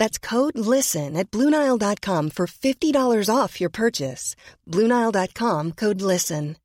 That's code LISTEN at Bluenile.com for $50 off your purchase. Bluenile.com code LISTEN.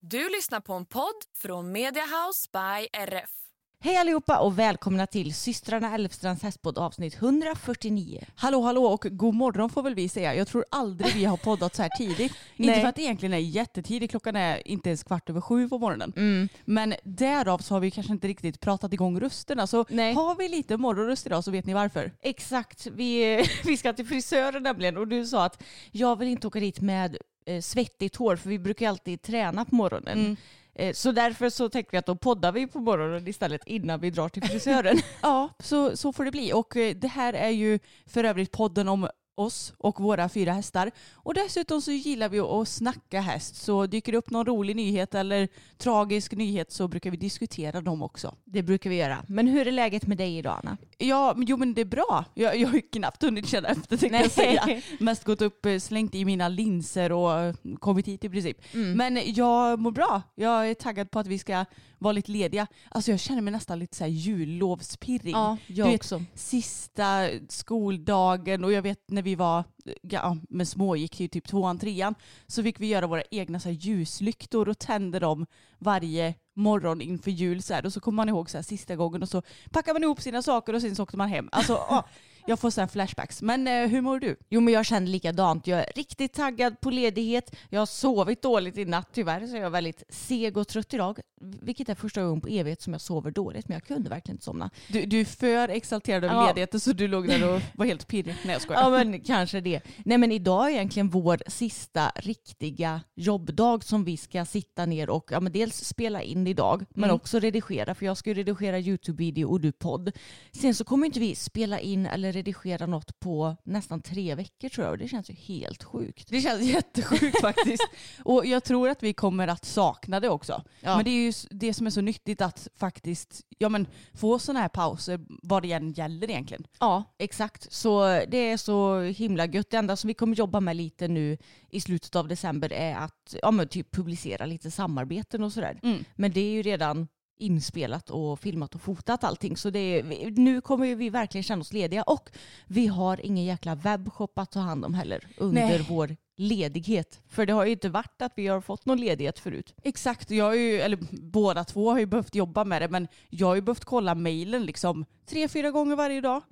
Du lyssnar på en podd från Media House by RF. Hej allihopa och välkomna till systrarna Elfstrands hästpodd avsnitt 149. Hallå hallå och god morgon får väl vi säga. Jag tror aldrig vi har poddat så här tidigt. inte för att det egentligen är jättetidigt, klockan är inte ens kvart över sju på morgonen. Mm. Men därav så har vi kanske inte riktigt pratat igång rösterna. Så Nej. har vi lite morgonröst idag så vet ni varför. Exakt, vi, vi ska till frisören nämligen och du sa att jag vill inte åka dit med eh, svettigt hår för vi brukar alltid träna på morgonen. Mm. Eh, så därför så tänkte vi att då poddar vi på morgonen istället innan vi drar till frisören. Ja, så, så får det bli. Och eh, det här är ju för övrigt podden om oss och våra fyra hästar. Och dessutom så gillar vi att snacka häst. Så dyker det upp någon rolig nyhet eller tragisk nyhet så brukar vi diskutera dem också. Det brukar vi göra. Men hur är läget med dig idag Anna? Ja, men jo men det är bra. Jag, jag har ju knappt hunnit känna efter tänkte jag säga. Mest gått upp, eh, slängt i mina linser och eh, kommit hit i princip. Men jag mår bra. Jag är taggad på att vi ska vara lite lediga. Alltså jag känner mig nästan lite så här jullovspirrig. Ja, jag Du vet, också. Sista skoldagen och jag vet när vi vi var ja, med små gick ju typ tvåan, trean så fick vi göra våra egna så här, ljuslyktor och tände dem varje morgon inför jul så här. och så kommer man ihåg så här, sista gången och så packar man ihop sina saker och sen så åkte man hem. Alltså, ja, jag får så flashbacks. Men eh, hur mår du? Jo men jag känner likadant. Jag är riktigt taggad på ledighet. Jag har sovit dåligt i natt tyvärr så jag är väldigt seg och trött idag. Vilket är första gången på evighet som jag sover dåligt men jag kunde verkligen inte somna. Du, du är för exalterad över Ja. ledigheten så du låg där och var helt pirrig. Nej jag skojar. Ja men kanske det. Nej men idag är egentligen vår sista riktiga jobbdag som vi ska sitta ner och ja, men dels spela in idag men Mm. också redigera för jag ska ju redigera YouTube-video och du podd. Sen så kommer inte vi spela in eller redigera något på nästan tre veckor tror jag och det känns ju helt sjukt. Det känns jättesjukt faktiskt. Och jag tror att vi kommer att sakna det också. Ja. Men det är ju det som är så nyttigt att faktiskt ja, men, få sådana här pauser vad det än gäller egentligen. Ja, exakt. Så det är så himla gött. Det enda som vi kommer jobba med lite nu i slutet av december är att ja, men typ publicera lite samarbeten och sådär. Mm. Men det är ju redan inspelat och filmat och fotat allting. Så det nu kommer vi verkligen känna oss lediga och vi har ingen jäkla webbshop att ta hand om heller under Nej. vår ledighet. För det har ju inte varit att vi har fått någon ledighet förut. Exakt, jag har ju, eller båda två har ju behövt jobba med det men jag har ju behövt kolla mejlen liksom tre, fyra gånger varje dag.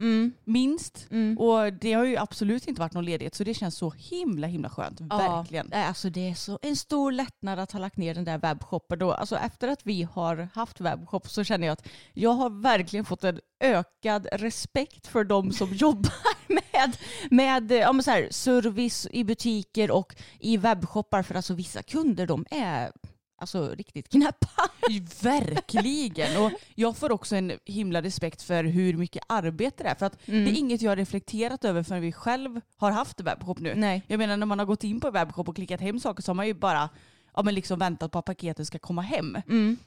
Minst. Mm. Och det har ju absolut inte varit någon ledighet så det känns så himla himla skönt. Verkligen. Ja, alltså det är så en stor lättnad att ha lagt ner den där webbshoppen. Då. Alltså efter att vi har haft webbshop så känner jag att jag har verkligen fått en ökad respekt för de som jobbar med, med ja, men så här, service i butiker och i webbshoppar. För alltså vissa kunder de är alltså riktigt knäppa. Verkligen. Och jag får också en himla respekt för hur mycket arbete det är. För att det är inget jag har reflekterat över förrän vi själv har haft webbshop nu. Nej. Jag menar när man har gått in på webbshop och klickat hem saker så har man ju bara ja, men liksom väntat på att paketet ska komma hem.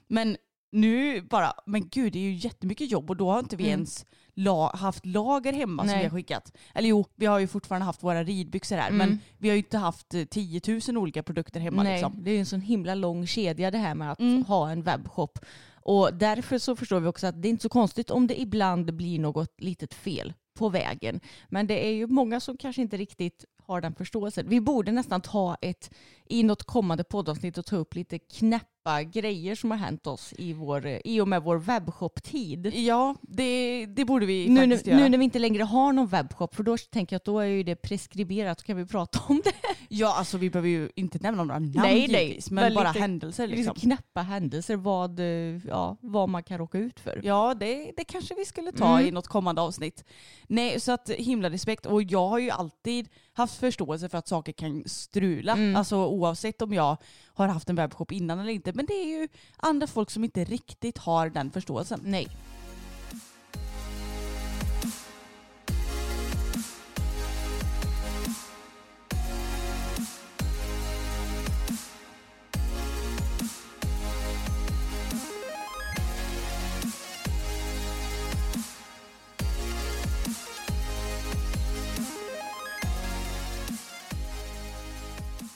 Men nu bara, men gud det är ju jättemycket jobb och då har inte vi ens la, haft lager hemma som Nej. vi har skickat. Eller jo, vi har ju fortfarande haft våra ridbyxor här men vi har ju inte haft eh, 10 000 olika produkter hemma. Nej, Liksom. det är ju en sån himla lång kedja det här med att Mm. ha en webbshop. Och därför så förstår vi också att det är inte så konstigt om det ibland blir något litet fel på vägen. Men det är ju många som kanske inte riktigt har den förståelsen. Vi borde nästan ta ett i något kommande poddavsnitt att ta upp lite knäppa grejer som har hänt oss i, vår, i och med vår webbshop-tid. Ja, det, det borde vi Nu, faktiskt nu, göra. nu när vi inte längre har någon webbshop, för då tänker jag att då är ju det preskriberat, så kan vi prata om det. Ja, alltså vi behöver ju inte nämna några namn Nej, nej, givetvis, men men bara lite- händelser Liksom. liksom. knäppa händelser, vad, ja, vad man kan råka ut för. Ja, det, det kanske vi skulle ta Mm. i något kommande avsnitt. Nej, så att himla respekt. Och jag har ju alltid haft förståelse för att saker kan strula. Mm. Alltså oavsett om jag har haft en webbshop innan eller inte. Men det är ju andra folk som inte riktigt har den förståelsen. Nej.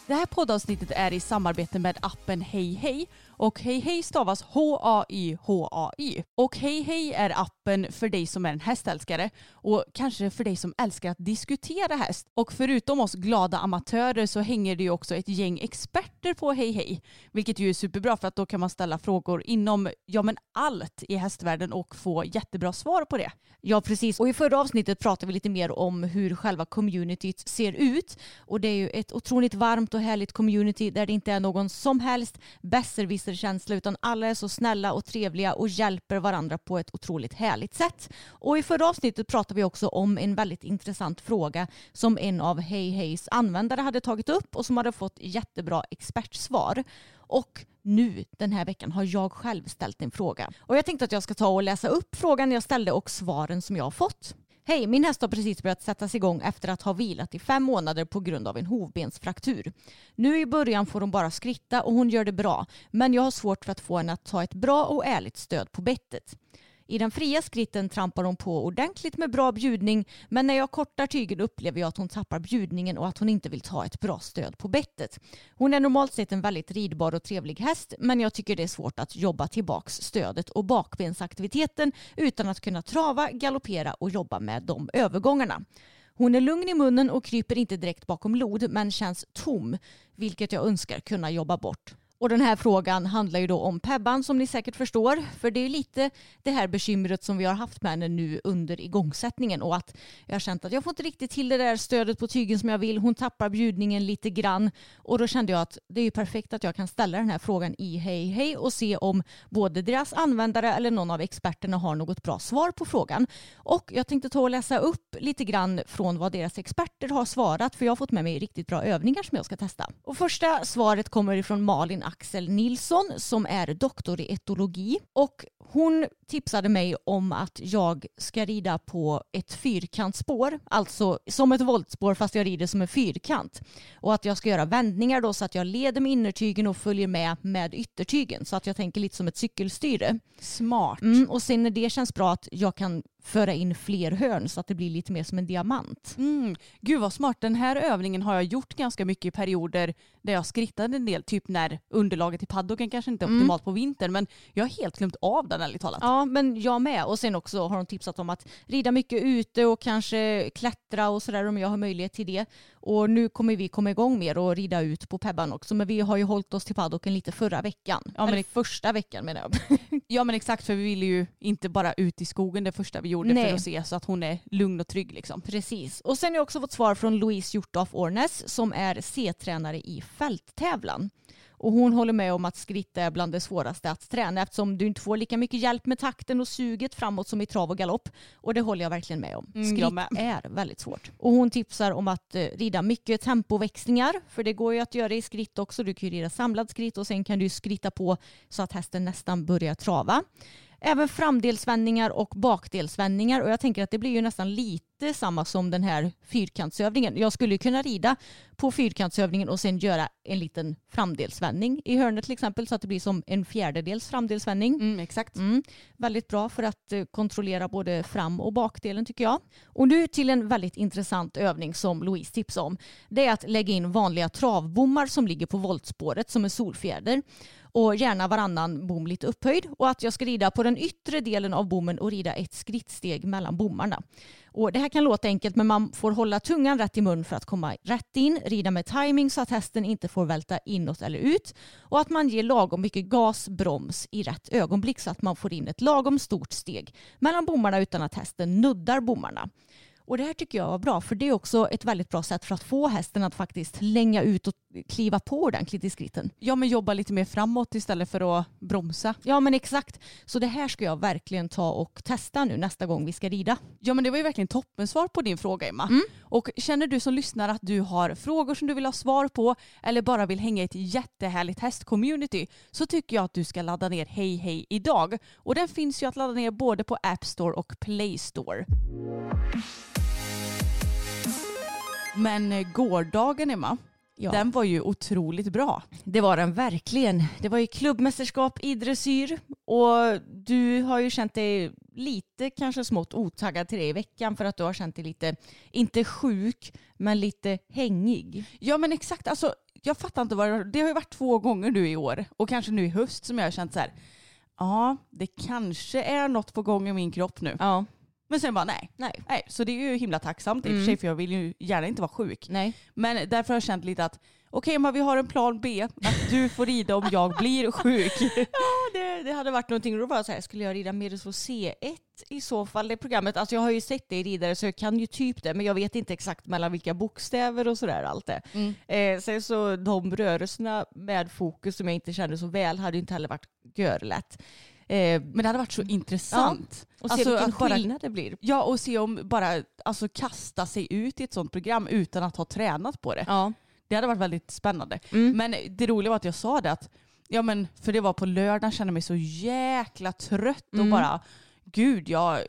Det här poddavsnittet är i samarbete med appen Hej Hej och Hej Hej stavas H-A-Y-H-A-Y. Och Hej Hej är appen för dig som är en hästälskare och kanske för dig som älskar att diskutera häst. Och förutom oss glada amatörer så hänger det ju också ett gäng experter på Hej Hej. Vilket ju är superbra för att då kan man ställa frågor inom ja men allt i hästvärlden och få jättebra svar på det. Ja, precis. Och i förra avsnittet pratade vi lite mer om hur själva communityt ser ut. Och det är ju ett otroligt varmt och härligt community där det inte är någon som helst besserwisser besserwisser-känsla utan alla är så snälla och trevliga och hjälper varandra på ett otroligt härligt sätt. Och i förra avsnittet pratade vi också om en väldigt intressant fråga som en av Hey Heys användare hade tagit upp och som hade fått jättebra expertsvar. Och nu den här veckan har jag själv ställt en fråga. Och jag tänkte att jag ska ta och läsa upp frågan jag ställde och svaren som jag har fått. Hej, min häst har precis börjat sättas igång efter att ha vilat i fem månader på grund av en hovbensfraktur. Nu i början får hon bara skritta och hon gör det bra, men jag har svårt för att få henne att ta ett bra och ärligt stöd på bettet. I den fria skritten trampar hon på ordentligt med bra bjudning men när jag kortar tygen upplever jag att hon tappar bjudningen och att hon inte vill ta ett bra stöd på bettet. Hon är normalt sett en väldigt ridbar och trevlig häst men jag tycker det är svårt att jobba tillbaks stödet och bakbensaktiviteten utan att kunna trava, galoppera och jobba med de övergångarna. Hon är lugn i munnen och kryper inte direkt bakom lod men känns tom vilket jag önskar kunna jobba bort. Och den här frågan handlar ju då om Pebban som ni säkert förstår. För det är ju lite det här bekymret som vi har haft med henne nu under igångsättningen och att jag har känt att jag får inte riktigt till det där stödet på tygen som jag vill. Hon tappar bjudningen lite grann och då kände jag att det är ju perfekt att jag kan ställa den här frågan i Hej Hej och se om både deras användare eller någon av experterna har något bra svar på frågan. Och jag tänkte ta och läsa upp lite grann från vad deras experter har svarat för jag har fått med mig riktigt bra övningar som jag ska testa. Och första svaret kommer ifrån Malin Axel Nilsson som är doktor i etologi och hon tipsade mig om att jag ska rida på ett fyrkantspår, alltså som ett voltspår fast jag rider som en fyrkant. Och att jag ska göra vändningar då så att jag leder med innertygen och följer med med yttertygen så att jag tänker lite som ett cykelstyre. Smart. Mm, och sen när det känns bra att jag kan föra in fler hörn så att det blir lite mer som en diamant. Mm. Gud vad smart. Den här övningen har jag gjort ganska mycket i perioder där jag skrittade en del. Typ när underlaget i paddocken kanske inte är Mm. optimalt på vintern. Men jag har helt glömt av den ärligt talat. Ja, men jag med. Och sen också har de tipsat om att rida mycket ute och kanske klättra och sådär om jag har möjlighet till det. Och nu kommer vi komma igång mer och rida ut på Pebban också. Men vi har ju hållit oss till paddocken lite förra veckan. Ja, men Eller första veckan menar jag. Ja men exakt för vi ville ju inte bara ut i skogen det första vi gjorde Nej. för att se så att hon är lugn och trygg liksom. Precis. Och sen har jag också fått svar från Louise Hjorthoff Ornes som är C-tränare i fälttävlan. Och hon håller med om att skritt är bland det svåraste att träna eftersom du inte får lika mycket hjälp med takten och suget framåt som i trav och galopp. Och det håller jag verkligen med om. Mm, Skritt med. är väldigt svårt. Och hon tipsar om att eh, rida mycket tempoväxlingar för det går ju att göra i skritt också. Du kan ju rida samlad skritt och sen kan du skritta på så att hästen nästan börjar trava. Även framdelsvändningar och bakdelsvändningar och jag tänker att det blir ju nästan lite samma som den här fyrkantsövningen. Jag skulle kunna rida på fyrkantsövningen och sen göra en liten framdelsvändning i hörnet till exempel så att det blir som en fjärdedels framdelsvändning. Mm, exakt. Mm, väldigt bra för att eh, kontrollera både fram och bakdelen tycker jag. Och nu till en väldigt intressant övning som Louise tipsade om. Det är att lägga in vanliga travbommar som ligger på voltspåret som en solfjäder och gärna varannan bom lite upphöjd och att jag ska rida på den yttre delen av bommen och rida ett skrittsteg mellan bommarna. Och det här kan låta enkelt men man får hålla tungan rätt i mun för att komma rätt in, rida med timing så att hästen inte får välta inåt eller ut och att man ger lagom mycket gas, broms i rätt ögonblick så att man får in ett lagom stort steg mellan bommarna utan att hästen nuddar bommarna. Och det här tycker jag var bra för det är också ett väldigt bra sätt för att få hästen att faktiskt länga ut och kliva på ordentligt i skritten. Ja men jobba lite mer framåt istället för att bromsa. Ja men exakt. Så det här ska jag verkligen ta och testa nu nästa gång vi ska rida. Ja men det var ju verkligen toppensvar på din fråga Emma. Mm. Och känner du som lyssnar att du har frågor som du vill ha svar på eller bara vill hänga i ett jättehärligt hästcommunity så tycker jag att du ska ladda ner Hej Hej idag. Och den finns ju att ladda ner både på App Store och Play Store. Men eh, gårdagen Emma, Ja. den var ju otroligt bra. Det var den verkligen. Det var ju klubbmästerskap i dressyr och du har ju känt dig lite kanske smått otaggad till det i veckan för att du har känt dig lite, inte sjuk, men lite hängig. Ja men exakt, alltså jag fattar inte vad det Det har ju varit två gånger nu i år och kanske nu i höst som jag har känt så här. Ja, det kanske är något på gång i min kropp nu. Ja, Men sen bara nej. nej. nej. Så det är ju himla tacksamt i och för Mm. sig för jag vill ju gärna inte vara sjuk. Nej. Men därför har jag känt lite att okej men vi har en plan B. Att du får rida om jag blir sjuk. Ja, det, det hade varit någonting. Då var jag så här, skulle jag rida Medelsvår C1 i så fall det programmet? Alltså jag har ju sett det i ridare så jag kan ju typ det men jag vet inte exakt mellan vilka bokstäver och sådär allt det. Mm. Eh, sen så de rörelserna med fokus som jag inte kände så väl hade ju inte heller varit görlätt. Eh, Men det hade varit så intressant. och se Alltså, vilken att bara- skillnad det blir. Ja och se om bara alltså, kasta sig ut i ett sånt program utan att ha tränat på det. Ja. Det hade varit väldigt spännande. Mm. Men det roliga var att jag sa det att, ja men för det var på lördagen, kände mig så jäkla trött och Mm. bara, gud jag,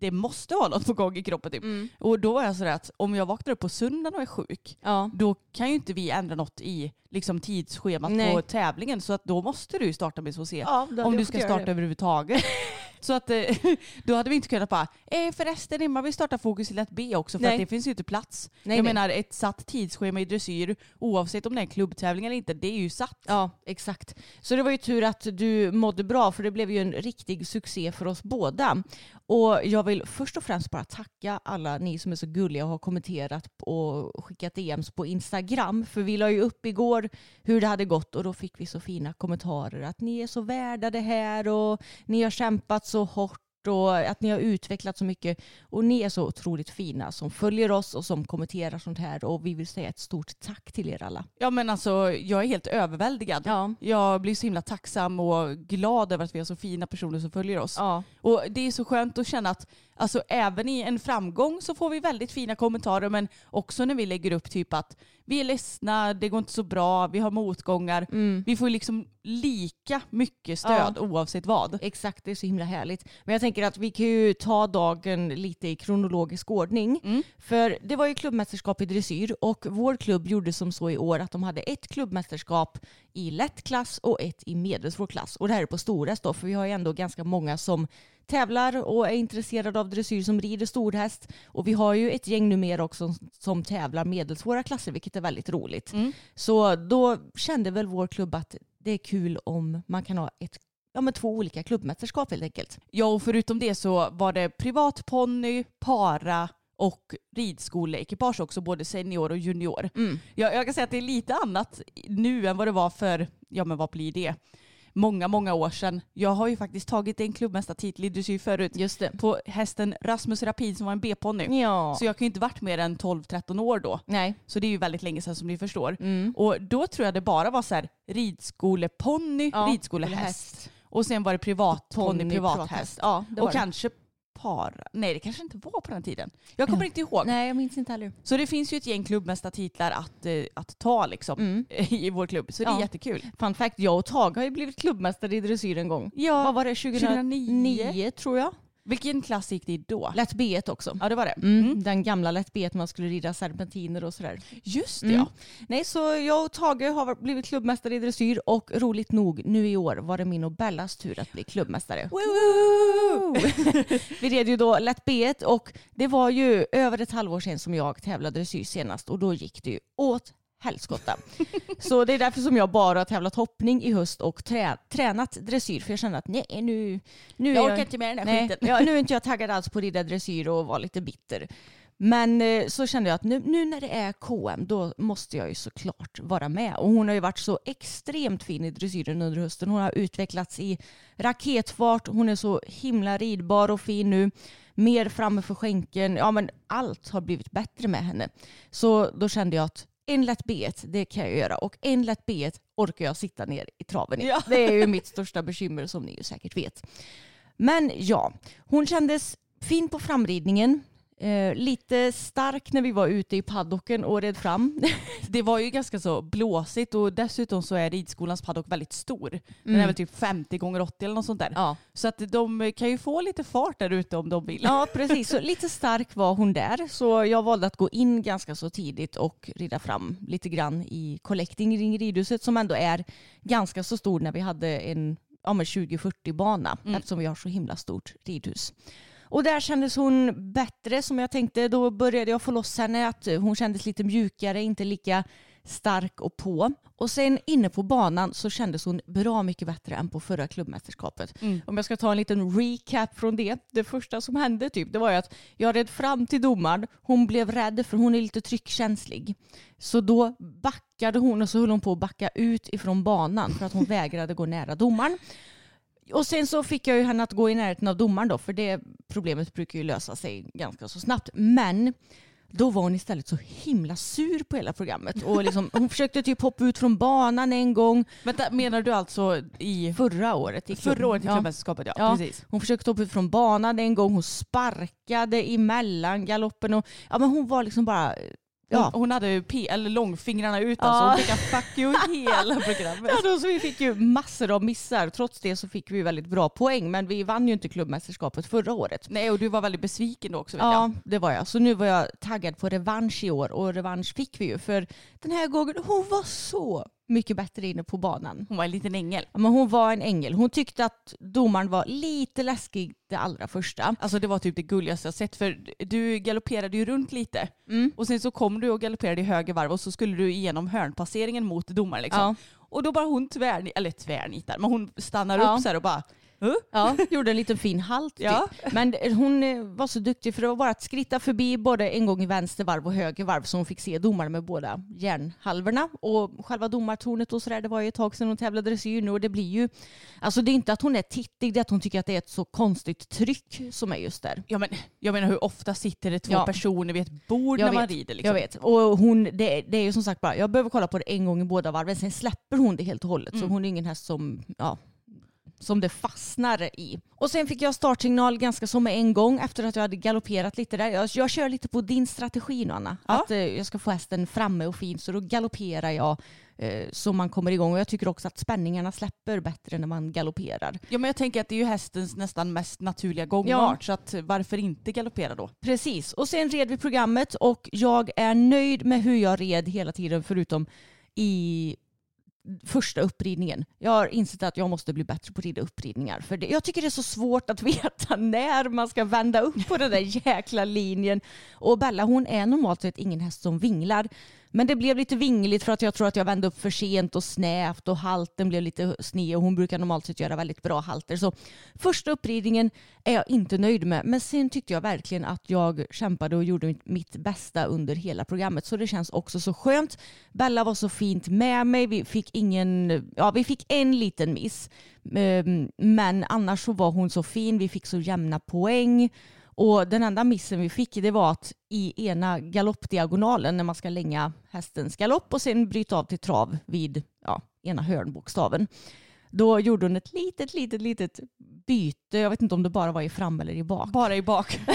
det måste vara något på gång i kroppen typ. Mm. Och då var jag sådär att om jag vaknar upp på söndagen och är sjuk, Ja. då kan ju inte vi ändra något i liksom, tidsschemat Nej. på tävlingen. Så att då måste du starta med SOC. Ja, om du ska starta det. överhuvudtaget. så att eh, då hade vi inte kunnat bara, eh, förresten Emma vi startar fokus i B också för Nej. att det finns ju inte plats. Nej, jag nej. menar ett satt tidsschema i dressyr oavsett om det är en klubbtävling eller inte, det är ju satt. Ja, exakt. Så det var ju tur att du mådde bra för det blev ju en riktig succé för oss båda. Och jag vill först och främst bara tacka alla ni som är så gulliga och har kommenterat och skickat DMs på Instagram. För vi la ju upp igår hur det hade gått och då fick vi så fina kommentarer att ni är så värda det här och ni har kämpat så hårt och att ni har utvecklat så mycket. Och ni är så otroligt fina som följer oss och som kommenterar sånt här och vi vill säga ett stort tack till er alla. Ja men alltså jag är helt överväldigad. Ja. Jag blir så himla tacksam och glad över att vi har så fina personer som följer oss. Ja. Och det är så skönt att känna att alltså, även i en framgång så får vi väldigt fina kommentarer men också när vi lägger upp typ att vi är ledsna, det går inte så bra, vi har motgångar. Mm. Vi får liksom lika mycket stöd oavsett vad. Exakt, det är så himla härligt. Men jag tänker att vi kan ju ta dagen lite i kronologisk ordning. Mm. För det var ju klubbmästerskap i dressyr och vår klubb gjorde som så i år att de hade ett klubbmästerskap i lätt klass och ett i medelsvår klass. Och det här är på storhäst då, för vi har ju ändå ganska många som tävlar och är intresserade av dressyr som rider storhäst. Och vi har ju ett gäng numera också som tävlar medelsvåra klasser, vilket är väldigt roligt. Mm. Så då kände väl vår klubb att det är kul om man kan ha ett, ja, men två olika klubbmästerskap helt enkelt. Ja och förutom det så var det privatponny, para och ridskoleekipage också, både senior och junior. Jag, jag kan säga att det är lite annat nu än vad det var för, ja men vad blir det? Många, många år sedan. Jag har ju faktiskt tagit en klubbmästartitel i dressyr förut Just det. på hästen Rasmus Rapin som var en B-ponny. Ja. Så jag kan ju inte varit mer än 12-13 år då. Nej. Så det är ju väldigt länge sedan som ni förstår. Mm. Och då tror jag det bara var så här ridskoleponny, Ja, ridskolehäst. Och sen var det privatponny, Ponny, privathäst. Ja, det Och det. kanske para. Nej det kanske inte var på den tiden. Jag kommer inte ihåg. Nej, jag minns inte heller. Så det finns ju ett gäng klubbmästartitlar att, eh, att ta liksom Mm. i vår klubb. Så det är Ja. jättekul. Fun fact, jag och Tage har ju blivit klubbmästare i dressyr en gång. Ja. Vad var det? 2009, 2009 tror jag. Vilken klass gick det då? Lätt B1 också. Ja det var det. Mm. Mm. Den gamla lätt B1 man skulle rida serpentiner och sådär. Just det Mm. ja. Nej, så jag och Tage har blivit klubbmästare i dressyr och roligt nog nu i år var det min och Bellas tur att bli klubbmästare. Vi red ju då lätt B1 och det var ju över ett halvår sedan som jag tävlade dressyr senast och då gick det ju åt helskotta. så det är därför som jag bara har tävlat hoppning i höst och trä, tränat dressyr. För jag känner att nej, nu, nu jag är orkar inte med den här nej, skiten. ja, nu är inte jag taggad alls på att rida dressyr och vara lite bitter. Men eh, så kände jag att nu, nu, när det är KM då måste jag ju såklart vara med. Och hon har ju varit så extremt fin i dressyren under hösten. Hon har utvecklats i raketfart. Hon är så himla ridbar och fin nu. Mer framme för skänken. Ja men allt har blivit bättre med henne. Så då kände jag att en lätt B1, det kan jag göra. Och en lätt B1 orkar jag sitta ner i traven. Ja. Det är ju mitt största bekymmer som ni ju säkert vet. Men ja, hon kändes fin på framridningen. Eh, lite stark när vi var ute i paddocken och red fram. Det var ju ganska så blåsigt och dessutom så är ridskolans paddock väldigt stor. Den Mm. är väl typ 50 gånger 80 eller något sånt där. Ja. Så att de kan ju få lite fart där ute om de vill. ja, precis. Så lite stark var hon där. Så jag valde att gå in ganska så tidigt och rida fram lite grann i collecting i ridhuset som ändå är ganska så stor när vi hade en ja, men 20-40 bana Mm. eftersom vi har så himla stort ridhus. Och där kändes hon bättre som jag tänkte. Då började jag få loss henne att hon kändes lite mjukare, inte lika stark och på. Och sen inne på banan så kändes hon bra mycket bättre än på förra klubbmästerskapet. Mm. Om jag ska ta en liten recap från det. Det första som hände typ, det var ju att jag red fram till domaren. Hon blev rädd för hon är lite tryckkänslig. Så då backade hon och så höll hon på att backa ut ifrån banan för att hon vägrade gå nära domaren. Och sen så fick jag ju henne att gå i närheten av domaren då, för det problemet brukar ju lösa sig ganska så snabbt. Men då var hon istället så himla sur på hela programmet. Och liksom, hon försökte typ hoppa ut från banan en gång Vänta, menar du alltså i förra året. I förra året i ja. klubbmästerskapet? Ja, Ja. precis. Hon försökte hoppa ut från banan en gång, hon sparkade emellan galoppen och ja men hon var liksom bara Ja. Hon hade ju p- eller långfingrarna ut alltså. Hon fick en fuck you hela programmet. Ja, då, så vi fick ju massor av missar. Trots det så fick vi väldigt bra poäng. Men vi vann ju inte klubbmästerskapet förra året. Nej och du var väldigt besviken då också vet Ja, jag. det var jag. Så nu var jag taggad på revansch i år och revansch fick vi ju. För den här gången, hon var så mycket bättre inne på banan. Hon var en liten ängel. Ja, Men hon var en ängel. Hon tyckte att domaren var lite läskig det allra första. Alltså det var typ det gulligaste jag sett för du galopperade ju runt lite Mm. och sen så kom du och galopperade i höger varv och så skulle du igenom hörnpasseringen mot domaren liksom. Ja. Och då bara hon tvärnitar, eller tvärnitar, men hon stannar Ja. upp så här och bara huh? Ja, gjorde en liten fin halt. Typ. Ja. Men hon eh, var så duktig för det var bara att skritta förbi både en gång i vänster varv och höger varv så hon fick se domaren med båda järnhalvorna. Och själva domartornet och sådär, det var ju ett tag sedan hon tävlade dressyr nu och det blir ju, alltså det är inte att hon är tittig, det är att hon tycker att det är ett så konstigt tryck som är just där. Ja men jag menar hur ofta sitter det två Ja. personer vid ett bord Jag när man vet, rider liksom? Jag vet. Och hon, det, det är ju som sagt bara, jag behöver kolla på det en gång i båda varven, sen släpper hon det helt och hållet. Så Mm. hon är ingen häst som, ja, som det fastnar i. Och sen fick jag startsignal ganska som med en gång efter att jag hade galopperat lite där. Jag, jag kör lite på din strategi nu Anna. Ja. Att eh, jag ska få hästen framme och fin så då galopperar jag eh, så man kommer igång. Och jag tycker också att spänningarna släpper bättre när man galopperar. Ja men jag tänker att det är ju hästens nästan mest naturliga gångart så att varför inte galoppera då? Precis. Och sen red vi programmet och jag är nöjd med hur jag red hela tiden förutom i första uppridningen. Jag har insett att jag måste bli bättre på att rida uppridningar. För det, jag tycker det är så svårt att veta när man ska vända upp på den där jäkla linjen. Och Bella hon är normalt sett ingen häst som vinglar. Men det blev lite vingligt för att jag tror att jag vände upp för sent och snävt och halten blev lite sned och hon brukar normalt sett göra väldigt bra halter. Så första uppridningen är jag inte nöjd med. Men sen tyckte jag verkligen att jag kämpade och gjorde mitt- mitt bästa under hela programmet. Så det känns också så skönt. Bella var så fint med mig. Vi fick ingen, ja vi fick en liten miss. Ehm, men annars så var hon så fin. Vi fick så jämna poäng. Och den enda missen vi fick det var att i ena galoppdiagonalen när man ska länga hästens galopp och sen bryta av till trav vid ja, ena hörnbokstaven. Då gjorde hon ett litet, litet, litet byte. Jag vet inte om det bara var i fram eller i bak. Bara i bak.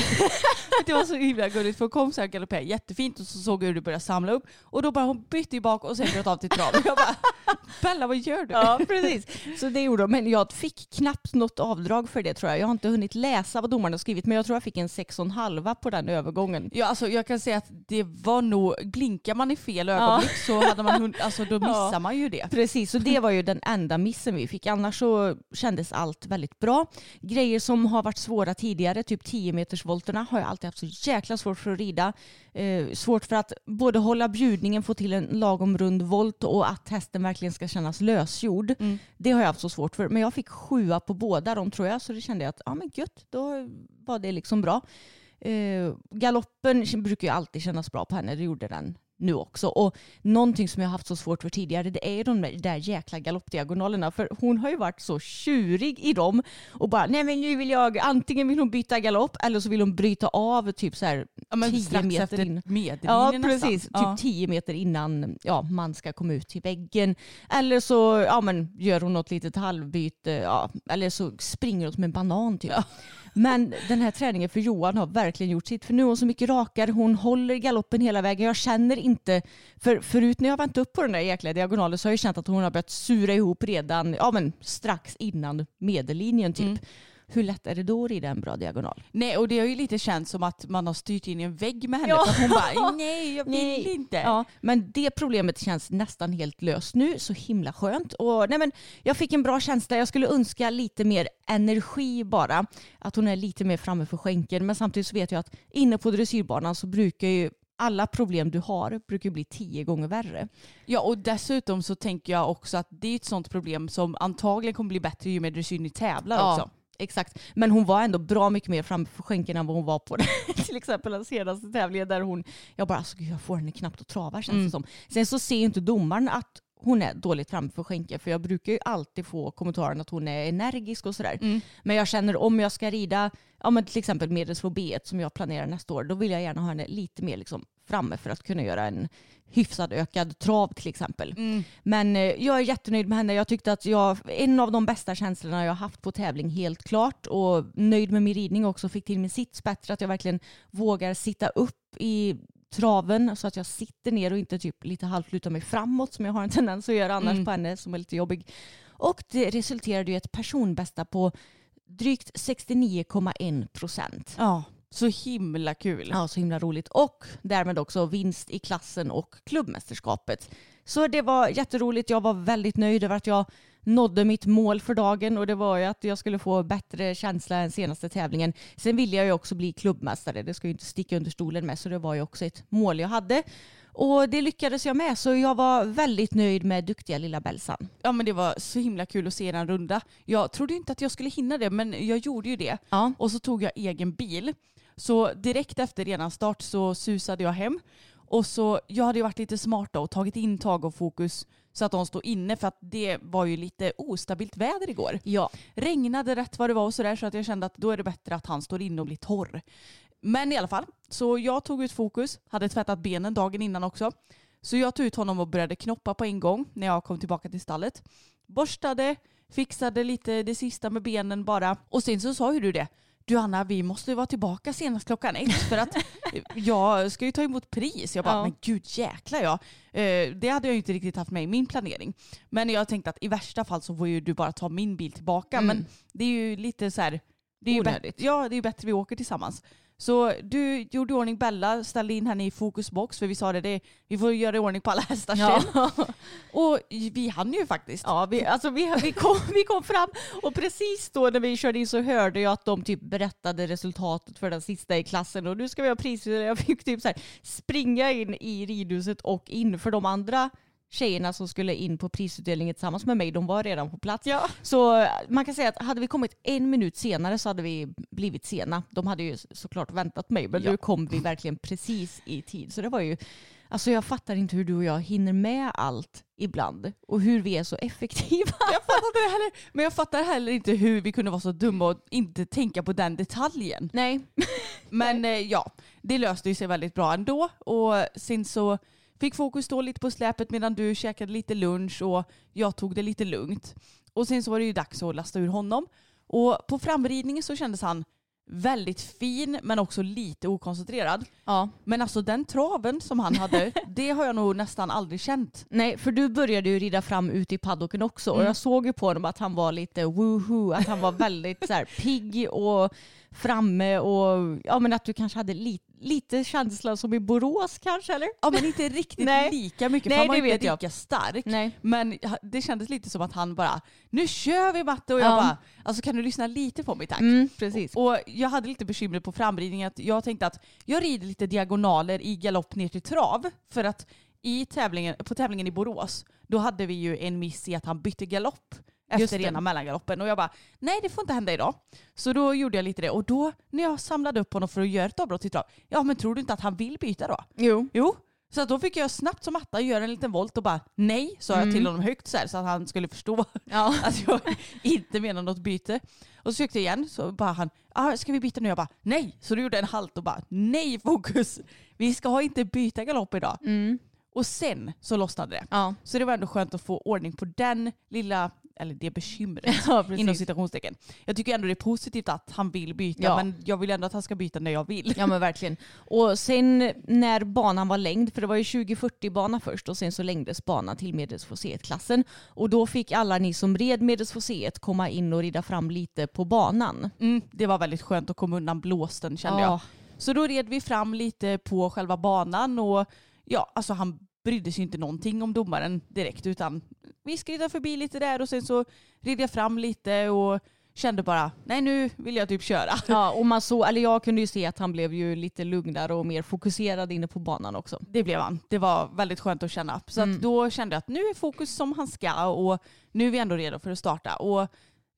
det var så himla gulligt för hon kom så här galopperade jättefint och så såg jag hur du började samla upp och då bara hon bytte i bak och sen bröt av till trav. Jag bara Bella vad gör du? Ja, precis. Så det gjorde de. Men jag fick knappt något avdrag för det tror jag. Jag har inte hunnit läsa vad domaren har skrivit men jag tror jag fick en sex och en halva på den övergången. Ja, alltså, jag kan säga att det var nog, blinkar man i fel ögonblick så hade man, alltså, då missar Ja. man ju det. Precis, så det var ju den enda missen vi vi fick. Annars så kändes allt väldigt bra. Grejer som har varit svåra tidigare, typ 10 meters volterna har jag alltid haft så jäkla svårt för att rida. Eh, svårt för att både hålla bjudningen, få till en lagom rund volt och att hästen verkligen ska kännas lösgjord. Mm. Det har jag haft så svårt för. Men jag fick sjua på båda de tror jag, så det kände jag att ja men gött, då var det liksom bra. Eh, galoppen brukar ju alltid kännas bra på henne, det gjorde den nu också. Och någonting som jag haft så svårt för tidigare det är de där jäkla galoppdiagonalerna. För hon har ju varit så tjurig i dem och bara nej men nu vill jag antingen vill hon byta galopp eller så vill hon bryta av typ så här ja, men tio meter in. Ja precis, typ ja. tio meter innan ja, man ska komma ut till väggen. Eller så ja, men gör hon något litet halvbyte ja, eller så springer hon som en banan typ. Ja. Men den här träningen för Johan har verkligen gjort sitt. För nu är hon så mycket rakare. Hon håller galoppen hela vägen. Jag känner inte, för förut när jag vänt upp på den där jäkla diagonalen så har jag känt att hon har börjat sura ihop redan ja, men strax innan medellinjen typ. Mm hur lätt är det då att rida en bra diagonal? Nej och det har ju lite känts som att man har styrt in i en vägg med henne. Ja. Hon bara nej jag vill nej. inte. Ja, men det problemet känns nästan helt löst nu. Så himla skönt. Och, nej, men jag fick en bra känsla. Jag skulle önska lite mer energi bara. Att hon är lite mer framme för skänken. Men samtidigt så vet jag att inne på dressyrbanan så brukar ju alla problem du har brukar bli tio gånger värre. Ja och dessutom så tänker jag också att det är ett sånt problem som antagligen kommer bli bättre ju mer dressyr ni tävlar ja. också. Exakt, men hon var ändå bra mycket mer framför skänken än vad hon var på till exempel den senaste tävlingen där hon, jag bara alltså, jag får henne knappt att trava känns mm. det som. Sen så ser inte domaren att hon är dåligt framför skänken för jag brukar ju alltid få kommentaren att hon är energisk och sådär. Mm. Men jag känner om jag ska rida, ja men till exempel medelsvår B1 som jag planerar nästa år, då vill jag gärna ha henne lite mer liksom framme för att kunna göra en hyfsad ökad trav till exempel. Mm. Men eh, jag är jättenöjd med henne. Jag tyckte att jag, en av de bästa känslorna jag haft på tävling helt klart och nöjd med min ridning också. Fick till min sits bättre, att jag verkligen vågar sitta upp i traven så att jag sitter ner och inte typ lite halvt lutar mig framåt som jag har en tendens att göra annars mm. på henne som är lite jobbig. Och det resulterade i ett personbästa på drygt 69,1 procent. Ja. Så himla kul. Ja, så himla roligt. Och därmed också vinst i klassen och klubbmästerskapet. Så det var jätteroligt. Jag var väldigt nöjd över att jag nådde mitt mål för dagen och det var ju att jag skulle få bättre känsla än senaste tävlingen. Sen ville jag ju också bli klubbmästare. Det ska ju inte sticka under stolen med så det var ju också ett mål jag hade. Och det lyckades jag med så jag var väldigt nöjd med duktiga lilla Belsan. Ja men det var så himla kul att se den runda. Jag trodde inte att jag skulle hinna det men jag gjorde ju det. Ja. Och så tog jag egen bil. Så direkt efter redan start så susade jag hem. Och så, jag hade ju varit lite smart då och tagit in tag och fokus så att de stod inne för att det var ju lite ostabilt väder igår. Ja. Regnade rätt vad det var och sådär så att jag kände att då är det bättre att han står inne och blir torr. Men i alla fall, så jag tog ut fokus, hade tvättat benen dagen innan också. Så jag tog ut honom och började knoppa på en gång när jag kom tillbaka till stallet. Borstade, fixade lite det sista med benen bara. Och sen så sa ju du det, du Anna vi måste vara tillbaka senast klockan ett för att jag ska ju ta emot pris. Jag bara, ja. men gud jäklar ja. Eh, det hade jag ju inte riktigt haft med i min planering. Men jag tänkte att i värsta fall så får ju du bara ta min bil tillbaka. Mm. Men det är ju lite så här, det är ju ja, det är bättre vi åker tillsammans. Så du gjorde i ordning Bella, ställde in henne i fokusbox för vi sa det, det vi får göra i ordning på alla hästar sen. Ja. och vi hann ju faktiskt. Ja, vi, alltså vi, vi, kom, vi kom fram och precis då när vi körde in så hörde jag att de typ berättade resultatet för den sista i klassen och nu ska vi ha pris. Jag fick typ så här, springa in i ridhuset och in för de andra tjejerna som skulle in på prisutdelningen tillsammans med mig, de var redan på plats. Ja. Så man kan säga att hade vi kommit en minut senare så hade vi blivit sena. De hade ju såklart väntat mig, men ja. nu kom vi verkligen precis i tid. Så det var ju, alltså jag fattar inte hur du och jag hinner med allt ibland och hur vi är så effektiva. Jag fattar det heller, men jag fattar heller inte hur vi kunde vara så dumma och inte tänka på den detaljen. Nej. Men eh, ja, det löste sig väldigt bra ändå och sen så Fick fokus stå lite på släpet medan du käkade lite lunch och jag tog det lite lugnt. Och sen så var det ju dags att lasta ur honom. Och på framridningen så kändes han väldigt fin men också lite okoncentrerad. Ja. Men alltså den traven som han hade, det har jag nog nästan aldrig känt. Nej, för du började ju rida fram ute i paddocken också mm. och jag såg ju på honom att han var lite woohoo, att han var väldigt så här, pigg och framme och ja men att du kanske hade lite lite känsla som i Borås kanske eller? Ja men inte riktigt Nej. lika mycket Nej, för han var inte vet jag. lika stark. Nej. Men det kändes lite som att han bara, nu kör vi matte och jag Ja. bara, alltså kan du lyssna lite på mig tack? Mm, precis. Och jag hade lite bekymmer på framridningen att jag tänkte att jag rider lite diagonaler i galopp ner till trav för att i tävlingen, på tävlingen i Borås då hade vi ju en miss i att han bytte galopp efter rena mellangaloppen och jag bara nej det får inte hända idag. Så då gjorde jag lite det och då när jag samlade upp honom för att göra ett avbrott i trav, ja men tror du inte att han vill byta då? Jo. Jo. Så att då fick jag snabbt som matta göra en liten volt och bara nej sa jag till honom högt så, här, så att han skulle förstå Ja. att jag inte menar något byte. Och så sökte jag igen så bara han, ah, ska vi byta nu? Jag bara nej. Så då gjorde jag en halt och bara nej fokus. Vi ska inte byta galopp idag. Mm. Och sen så lossnade det. Ja. Så det var ändå skönt att få ordning på den lilla, eller det bekymret ja, inom citationstecken. Jag tycker ändå det är positivt att han vill byta Ja. men jag vill ändå att han ska byta när jag vill. Ja men verkligen. Och sen när banan var längd, för det var ju 2040 bana först och sen så längdes banan till medelsfoseet-klassen. Och då fick alla ni som red medelsfoseet komma in och rida fram lite på banan. Mm, det var väldigt skönt att komma undan blåsten kände jag. Ja. Så då red vi fram lite på själva banan och ja, alltså han brydde sig inte någonting om domaren direkt utan vi skridade förbi lite där och sen så red jag fram lite och kände bara nej nu vill jag typ köra. Ja, och man såg, eller jag kunde ju se att han blev ju lite lugnare och mer fokuserad inne på banan också. Det blev han. Det var väldigt skönt att känna. Så Mm. att då kände jag att nu är fokus som han ska och nu är vi ändå redo för att starta. Och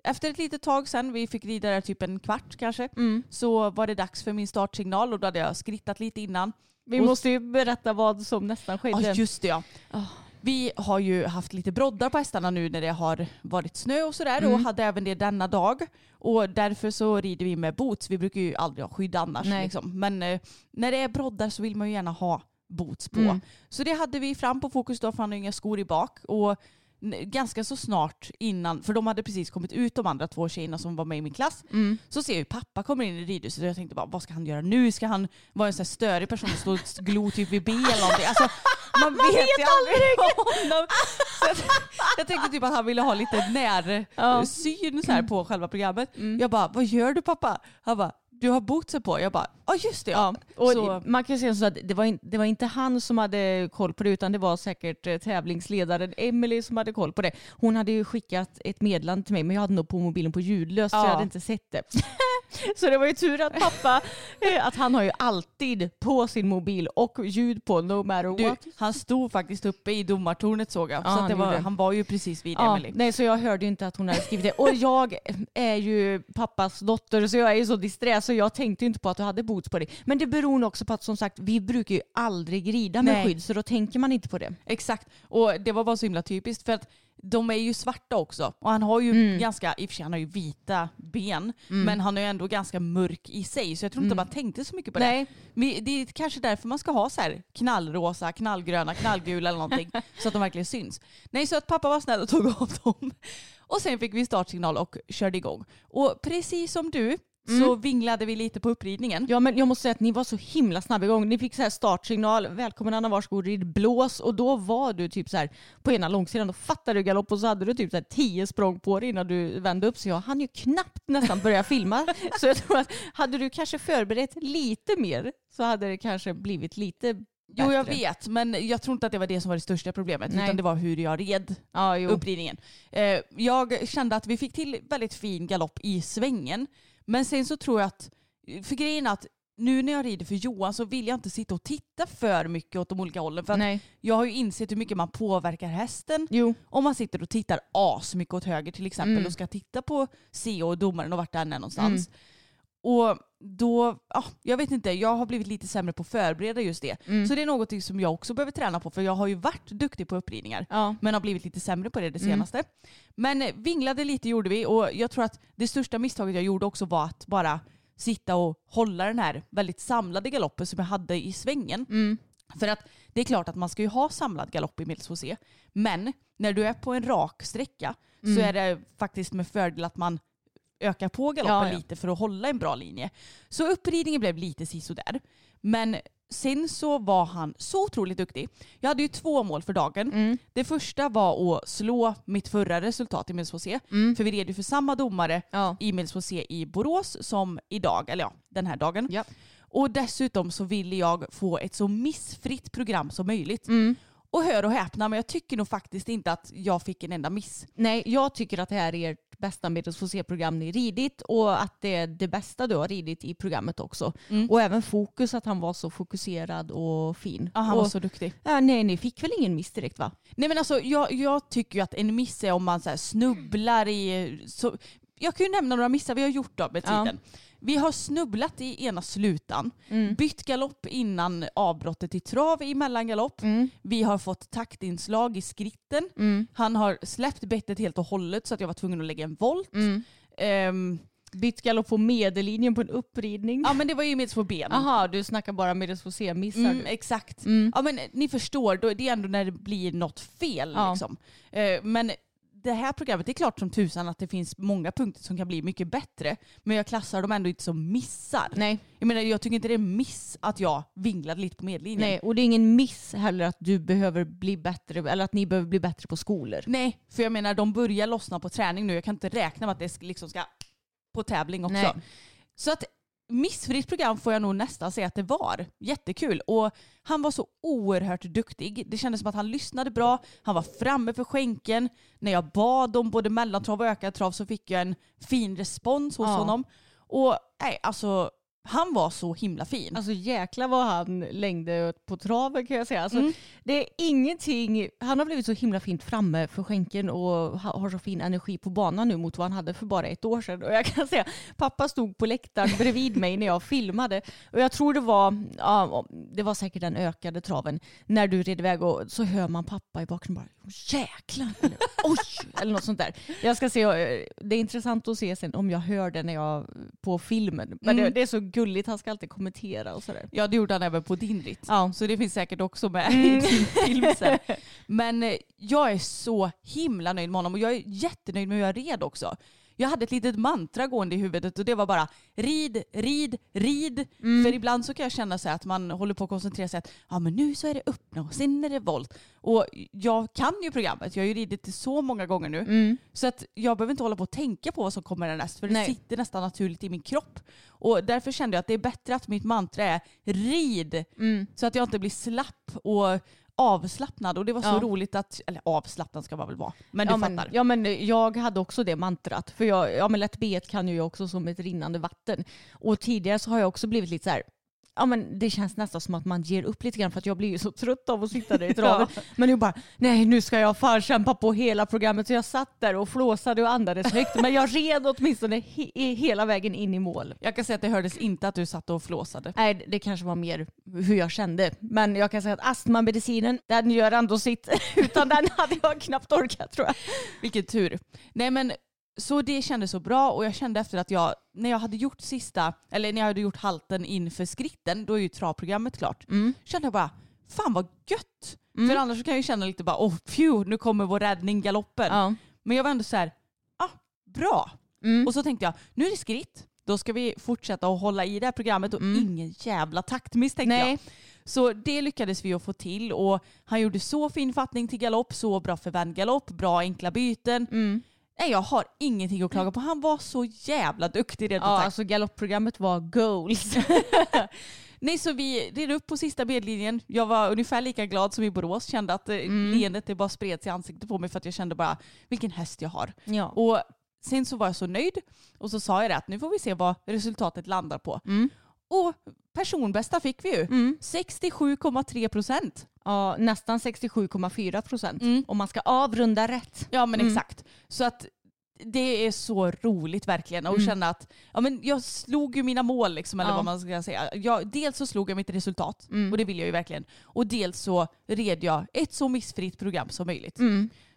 efter ett litet tag sen, vi fick rida där typ en kvart kanske, Mm. så var det dags för min startsignal och då hade jag skrittat lite innan. Vi Och- måste ju berätta vad som nästan skedde. Ja just det ja. Ah. Vi har ju haft lite broddar på hästarna nu när det har varit snö och sådär Mm. och hade även det denna dag. Och därför så rider vi med boots. Vi brukar ju aldrig ha skydd annars. Liksom. Men eh, när det är broddar så vill man ju gärna ha boots på. Mm. Så det hade vi fram på fokus då för han har inga skor i bak. Och ganska så snart innan, för de hade precis kommit ut de andra två tjejerna som var med i min klass. Mm. Så ser jag hur pappa kommer in i ridhuset och jag tänkte bara vad ska han göra nu? Ska han vara en sån här störig person och stå och glo typ vid B eller någonting? Alltså, man, vet, ju aldrig honom. Jag, tänkte typ att han ville ha lite Ja. närsyn så här på själva programmet. Mm. Jag bara, vad gör du pappa? Han bara, du har bootsen på. Jag bara, ja just det ja. Och Så- Man kan säga så att det var, in, det var inte han som hade koll på det utan det var säkert eh, tävlingsledaren Emily som hade koll på det. Hon hade ju skickat ett meddelande till mig men jag hade nog på mobilen på ljudlöst så Ja. jag hade inte sett det. så det var ju tur att pappa, eh, att han har ju alltid på sin mobil och ljud på no matter Du, what. han stod faktiskt uppe i domartornet såg jag. Ja, så det var, det. han var ju precis vid Ja, Emily. nej, så jag hörde ju inte att hon hade skrivit det. Och jag är ju pappas dotter så jag är ju så disträ så jag tänkte ju inte på att du hade boots på dig. Men det beror nog också på att som sagt vi brukar ju aldrig rida med Nej. skydd så då tänker man inte på det. Exakt. Och det var bara så himla typiskt för att de är ju svarta också. Och han har ju Mm. ganska, i och för sig han har ju vita ben, men han är ju ändå ganska mörk i sig. Så jag tror inte man tänkte så mycket på det. Nej. Men Det är kanske därför man ska ha så här knallrosa, knallgröna, knallgula eller någonting. så att de verkligen syns. Nej, så att pappa var snäll och tog av dem. Och sen fick vi startsignal och körde igång. Och precis som du så vinglade vi lite på uppridningen. Ja men jag måste säga att ni var så himla snabba igång. Ni fick så här startsignal, välkommen Anna varsågod rid blås och då var du typ så här på ena långsidan, då fattade du galopp och så hade du typ så här tio språng på dig innan du vände upp så jag hann ju knappt nästan börja filma. Så jag tror att hade du kanske förberett lite mer så hade det kanske blivit lite bättre. Jo jag vet, men jag tror inte att det var det som var det största problemet. Nej. Utan det var hur jag red jo. uppridningen. Eh, jag kände att vi fick till väldigt fin galopp i svängen. Men sen så tror jag att, för grejen är att nu när jag rider för Johan så vill jag inte sitta och titta för mycket åt de olika hållen. För att Nej. jag har ju insett hur mycket man påverkar hästen. Jo. Om man sitter och tittar asmycket åt höger till exempel Mm. och ska titta på CO och domaren och vart den är någonstans. Och då, ja, jag vet inte, jag har blivit lite sämre på att förbereda just det. Mm. Så det är något som jag också behöver träna på för jag har ju varit duktig på uppridningar. Ja. Men har blivit lite sämre på det det Mm. senaste. Men eh, vinglade lite gjorde vi och jag tror att det största misstaget jag gjorde också var att bara sitta och hålla den här väldigt samlade galoppen som jag hade i svängen. Mm. För att det är klart att man ska ju ha samlad galopp i medelsfossé. Men när du är på en rak sträcka så Mm. är det faktiskt med fördel att man ökar på galoppen Ja, lite för att hålla en bra linje. Så uppridningen blev lite sisådär. Men sen så var han så otroligt duktig. Jag hade ju två mål för dagen. Mm. Det första var att slå mitt förra resultat i medelsfossé. Mm. För vi red ju för samma domare Ja. i medelsfossé i Borås som idag, eller ja, den här dagen. Ja. Och dessutom så ville jag få ett så missfritt program som möjligt. Mm. Och hör och häpna, men jag tycker nog faktiskt inte att jag fick en enda miss. Nej, jag tycker att det här är bästa Medels få se-program ni ridit och att det är det bästa du har ridit i programmet också. Mm. Och även fokus, att han var så fokuserad och fin. Ja, han och, var så duktig. ja, nej, ni fick väl ingen miss direkt va? Nej men alltså jag, jag tycker ju att en miss är om man så snubblar i... Så, jag kan ju nämna några missar vi har gjort då med Ja. Vi har snubblat i ena slutan, Mm. bytt galopp innan avbrottet till trav i mellangalopp. Mm. Vi har fått taktinslag i skritten. Mm. Han har släppt bettet helt och hållet så att jag var tvungen att lägga en volt. Ehm, Bytt galopp på medellinjen på en uppridning. ja men det var ju med två ben. Jaha, du snackar bara Medels få se-missar. Mm, exakt. Mm. Ja men ni förstår, då, det är ändå när det blir något fel. Ja. Liksom. Eh, men det här programmet, det är klart som tusan att det finns många punkter som kan bli mycket bättre. Men jag klassar dem ändå inte som missar. Nej. Jag menar jag tycker inte det är miss att jag vinglade lite på medlinjen. Nej, och det är ingen miss heller att du behöver bli bättre, eller att ni behöver bli bättre på skolor. Nej, för jag menar de börjar lossna på träning nu. Jag kan inte räkna med att det liksom ska på tävling också. Nej. Så att missfritt program får jag nog nästan säga att det var. Jättekul. Och han var så oerhört duktig. Det kändes som att han lyssnade bra. Han var framme för skänken. När jag bad om både mellantrav och ökad trav så fick jag en fin respons hos Ja. honom. Och nej, alltså han var så himla fin. Alltså jäkla vad han längde på traven kan jag säga. Alltså, Mm. Det är ingenting, han har blivit så himla fint framme för skänken och ha- har så fin energi på banan nu mot vad han hade för bara ett år sedan. Och jag kan säga, pappa stod på läktaren bredvid mig när jag filmade och jag tror det var, ja, det var säkert den ökade traven, när du red iväg och så hör man pappa i bakgrunden bara jäklar, eller oj, eller något sånt där. Jag ska se, eh, det är intressant att se sen om jag hör det när jag, på filmen. Men det, Mm. det är så gulligt, han ska alltid kommentera och sådär. Ja det gjorde han även på din ritt. Ja. Så det finns säkert också med i din film sen. Men eh, jag är så himla nöjd med honom och jag är jättenöjd med hur jag red också. Jag hade ett litet mantra gående i huvudet och det var bara rid, rid, rid. För ibland så kan jag känna så att man håller på att koncentrera sig att ja men nu så är det öppna och sen är det volt. Och jag kan ju programmet, jag har ju ridit det så många gånger nu. Mm. Så att jag behöver inte hålla på och tänka på vad som kommer härnäst för det Nej. sitter nästan naturligt i min kropp. Och därför kände jag att det är bättre att mitt mantra är rid. Mm. Så att jag inte blir slapp och avslappnad. Och det var så Ja. roligt att, eller avslappnad ska man väl vara. Men du ja, men, fattar. ja men jag hade också det mantrat. För jag, ja men lätt B kan ju jag också som ett rinnande vatten. Och tidigare så har jag också blivit lite så här. Ja men det känns nästan som att man ger upp lite grann för att jag blir ju så trött av att sitta där i traven. Men nu bara, nej nu ska jag fan kämpa på hela programmet. Så jag satt där och flåsade och andades högt. Men jag red åtminstone he hela vägen in i mål. Jag kan säga att det hördes inte att du satt och flåsade. Nej, det kanske var mer hur jag kände. Men jag kan säga att astmamedicinen, den gör ändå sitt. Utan den hade jag knappt orkat tror jag. Vilken tur. Nej men så det kändes så bra och jag kände efter att jag, när jag hade gjort sista, eller när jag hade gjort halten inför skritten, då är ju travprogrammet klart. Kände jag bara, fan vad gött. För annars kan jag ju känna lite bara, åh phew, nu kommer vår räddning, galoppen. Ja. Men jag var ändå så här, ah, bra. Mm. Och så tänkte jag, nu är det skritt. Då ska vi fortsätta att hålla i det här programmet och ingen jävla taktmiss tänkte Nej. jag. Så det lyckades vi att få till och han gjorde så fin fattning till galopp, så bra för vändgalopp, bra enkla byten. Mm. Nej jag har ingenting att klaga på. Han var så jävla duktig ut Ja, sagt. alltså galoppprogrammet var goals. Nej så vi red upp på sista bedlinjen. Jag var ungefär lika glad som i Borås. Kände att eh, leendet det bara spred sig i ansiktet på mig för att jag kände bara vilken häst jag har. ja. Och sen så var jag så nöjd och så sa jag det att nu får vi se vad resultatet landar på. Mm. Och personbästa fick vi ju. 67,3 procent. ja, nästan 67,4 procent. Mm. Om man ska avrunda rätt. Ja men exakt. Så att det är så roligt verkligen att känna att ja, men jag slog ju mina mål liksom, eller Ja. vad man ska säga. Jag, dels så slog jag mitt resultat och det vill jag ju verkligen. Och dels så red jag ett så missfritt program som möjligt.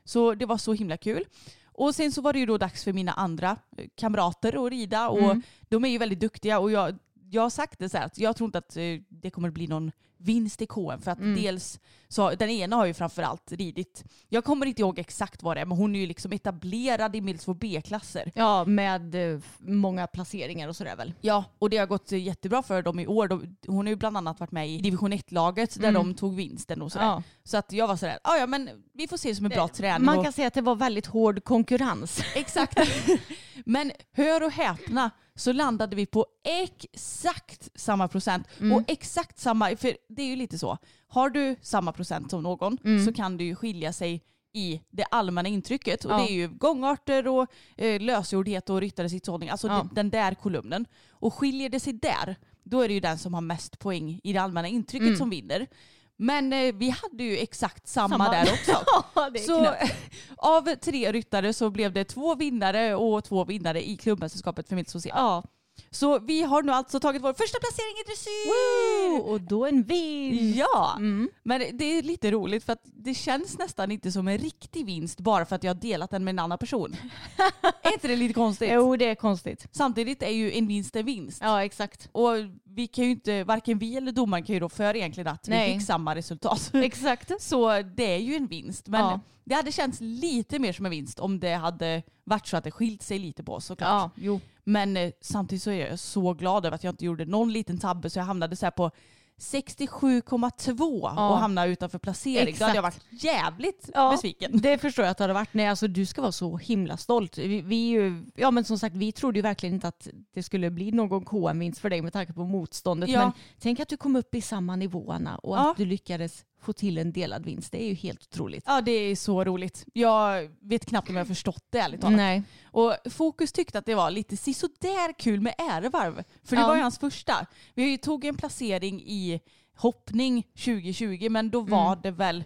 Så det var så himla kul. Och sen så var det ju då dags för mina andra kamrater att rida och de är ju väldigt duktiga och jag, jag har sagt det så här att jag tror inte att eh, det kommer bli någon vinst i KM för att dels så den ena har ju framförallt ridit. Jag kommer inte ihåg exakt vad det är men hon är ju liksom etablerad i Mills B-klasser. Ja, med eh, många placeringar och sådär väl. Ja, och det har gått eh, jättebra för dem i år. De, hon har ju bland annat varit med i division 1-laget där de tog vinsten och sådär. Ja. Så att jag var sådär, "Ah, ja men vi får se det som en bra träning. Man och- kan säga att det var väldigt hård konkurrens. Exakt. Men hör och häpna så landade vi på exakt samma procent. Mm. Och exakt samma, för det är ju lite så, har du samma procent som någon mm. så kan det ju skilja sig i det allmänna intrycket. Och ja. det är ju gångarter och eh, lösgjordhet och ryttares sittshållning. Alltså ja. den där kolumnen. Och skiljer det sig där, då är det ju den som har mest poäng i det allmänna intrycket mm. som vinner. Men eh, vi hade ju exakt samma, samma. där också. så av tre ryttare så blev det två vinnare och två vinnare i klubbmästerskapet för mitt social. Ja. Så vi har nu alltså tagit vår första placering i dressyr. Wow, och då en vinst. Ja, mm. men det är lite roligt för att det känns nästan inte som en riktig vinst bara för att jag har delat den med en annan person. är inte det lite konstigt? Jo, det är konstigt. Samtidigt är ju en vinst en vinst. Ja, exakt. Och vi kan ju inte, varken vi eller domaren kan ju då för egentligen att Nej. vi fick samma resultat. Exakt. Så det är ju en vinst. Men ja. det hade känts lite mer som en vinst om det hade varit så att det skilt sig lite på oss såklart. Ja, jo. Men eh, samtidigt så är jag så glad över att jag inte gjorde någon liten tabbe så jag hamnade så på 67,2 ja. och hamna utanför placering. Exakt. Då hade jag varit jävligt ja, besviken. Det förstår jag att det hade varit. Nej, alltså, du ska vara så himla stolt. Vi, vi, ja, men som sagt, vi trodde ju verkligen inte att det skulle bli någon KM-vinst för dig med tanke på motståndet. Ja. Men tänk att du kom upp i samma nivåerna och att du lyckades få till en delad vinst. Det är ju helt otroligt. Ja det är så roligt. Jag vet knappt om jag har förstått det ärligt talat. Nej. Och Fokus tyckte att det var lite sisådär kul med ärevarv. För det ja. var ju hans första. Vi tog en placering i hoppning 2020 men då var mm. det väl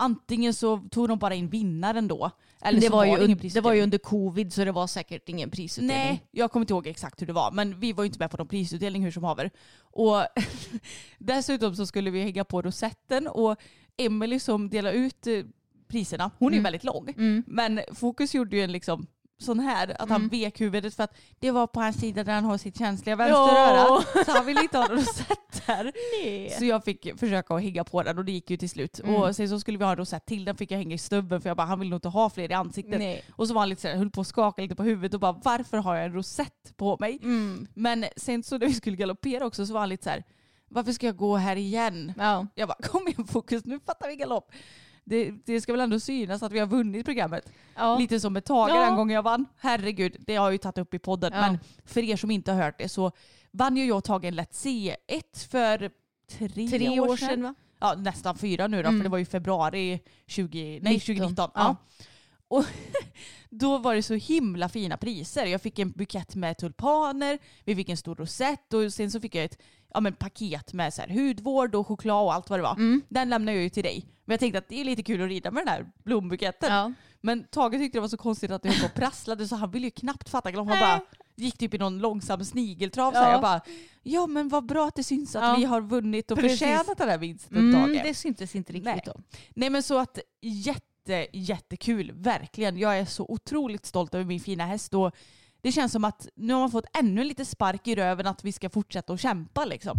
antingen så tog de bara in vinnaren då. Eller det, var, var ju, det var ju under covid så det var säkert ingen prisutdelning. Nej, jag kommer inte ihåg exakt hur det var. Men vi var ju inte med på någon prisutdelning hur som haver. Och dessutom så skulle vi hänga på rosetten och Emily som delar ut eh, priserna, hon är mm. väldigt lång. Mm. Men Fokus gjorde ju en liksom sån här, att mm. han vek huvudet för att det var på hans sida där han har sitt känsliga vänsteröra. Så han ville inte ha någon rosett där. Nej. Så jag fick försöka att hänga på den och det gick ju till slut. Mm. Och sen så skulle vi ha en rosett till, den fick jag hänga i stubben för jag bara han vill nog inte ha fler i ansiktet. Nej. Och så var han lite såhär, höll på att skaka lite på huvudet och bara varför har jag en rosett på mig? Mm. Men sen så när vi skulle galoppera också så var han lite så här, varför ska jag gå här igen? Ja. Jag bara kom igen fokus, nu fattar vi galopp det, det, ska väl ändå synas att vi har vunnit programmet. Ja. Lite som med Tage ja. den gången jag vann. Herregud, det har jag ju tagit upp i podden. Ja. Men för er som inte har hört det så vann ju jag och Tage en Lätt C1 för tre, tre år, sedan. Va? Ja, nästan fyra nu då, mm. för det var ju februari 20, nej, 2019. Ja. Och då var det så himla fina priser. Jag fick en bukett med tulpaner, vi fick en stor rosett och sen så fick jag ett ja, men paket med så här, hudvård och choklad och allt vad det var. Mm. Den lämnade jag ju till dig. Men jag tänkte att det är lite kul att rida med den här blombuketten. Ja. Men Tage tyckte det var så konstigt att det höll på och prasslade så han ville ju knappt fatta. Han bara gick typ i någon långsam snigeltrav. Ja. Så jag bara, ja men vad bra att det syns att ja. vi har vunnit och Precis. förtjänat den här vinsten mm, Tage. Det syntes inte riktigt Nej. då. Nej men så att jätte, jättekul, verkligen. Jag är så otroligt stolt över min fina häst och det känns som att nu har man fått ännu lite spark i röven att vi ska fortsätta att kämpa liksom.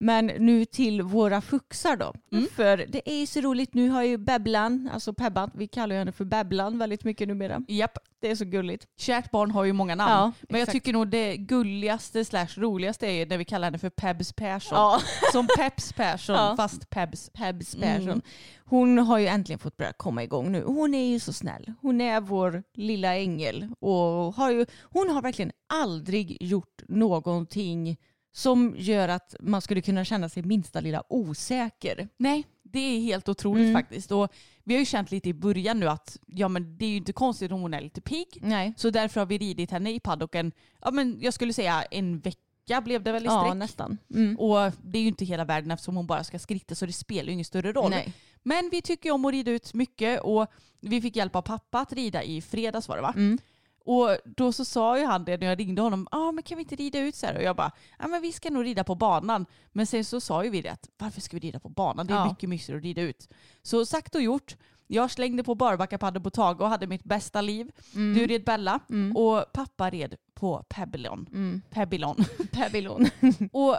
Men nu till våra fuxar då. Mm. För det är ju så roligt, nu har ju Bebblan, alltså Pebban, vi kallar henne för Bebblan väldigt mycket numera. Japp. Det är så gulligt. Kärt barn har ju många namn. Ja, men jag tycker nog det gulligaste slash roligaste är när vi kallar henne för Pebs Persson. Ja. Som Peps Persson ja. fast Pebs. Pebs Persson. Mm. Hon har ju äntligen fått börja komma igång nu. Hon är ju så snäll. Hon är vår lilla ängel. Och har ju, hon har verkligen aldrig gjort någonting som gör att man skulle kunna känna sig minsta lilla osäker. Nej, det är helt otroligt Mm. faktiskt. Och vi har ju känt lite i början nu att ja, men det är ju inte konstigt om hon är lite pigg. Nej. Så därför har vi ridit henne i paddocken, ja, men jag skulle säga en vecka blev det väl i sträck. Ja, nästan. Mm. Och det är ju inte hela världen eftersom hon bara ska skritta så det spelar ju ingen större roll. Nej. Men vi tycker om att rida ut mycket och vi fick hjälp av pappa att rida i fredags var det va? Mm. Och då så sa ju han det när jag ringde honom, ja ah, men kan vi inte rida ut så här? Och jag bara, ja men vi ska nog rida på banan. Men sen så sa ju vi det att varför ska vi rida på banan? Det är Ja. mycket mysigare att rida ut. Så sagt och gjort. Jag slängde på barbackapaddor på Tage och hade mitt bästa liv. Mm. Du red Bella och pappa red på Pebblon. Mm. Pebblon. Pebbilon. och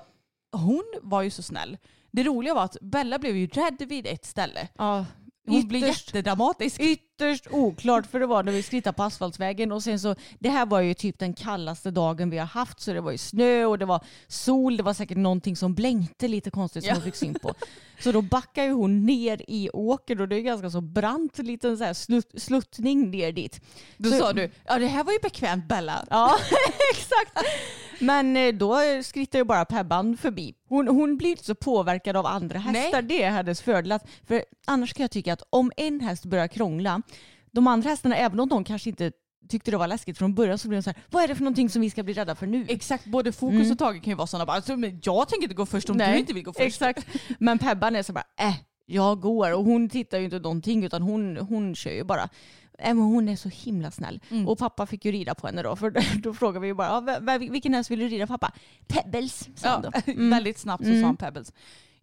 hon var ju så snäll. Det roliga var att Bella blev ju rädd vid ett ställe. ja. Hon Ytterst- jättedramatisk. Ytterst oklart för det var när vi skrittade på asfaltsvägen och sen så det här var ju typ den kallaste dagen vi har haft så det var ju snö och det var sol, det var säkert någonting som blänkte lite konstigt som Ja. hon fick syn på. Så då backar ju hon ner i åkern och det är ganska så brant liten så här slut, sluttning ner dit. Då Så- sa du, ja det här var ju bekvämt Bella. Ja, exakt. Men eh, då skrittar ju bara Pebban förbi. Hon, hon blir inte så påverkad av andra hästar. Det är hennes fördel. För annars kan jag tycka att om en häst börjar krångla, de andra hästarna, även om de kanske inte tyckte det var läskigt från början, så blir de så här, vad är det för någonting som vi ska bli rädda för nu? Exakt, både Fokus och Tage kan ju vara sådana bara, alltså, men jag tänker inte gå först om du inte vill gå först. Exakt. Men Pebban är så bara, äh, jag går. Och hon tittar ju inte någonting utan hon, hon kör ju bara. Men hon är så himla snäll. Mm. Och pappa fick ju rida på henne då. För då frågade vi ju bara, vilken häst vill du rida pappa? Pebbles, sa han då. Mm. Väldigt snabbt så sa han Pebbles.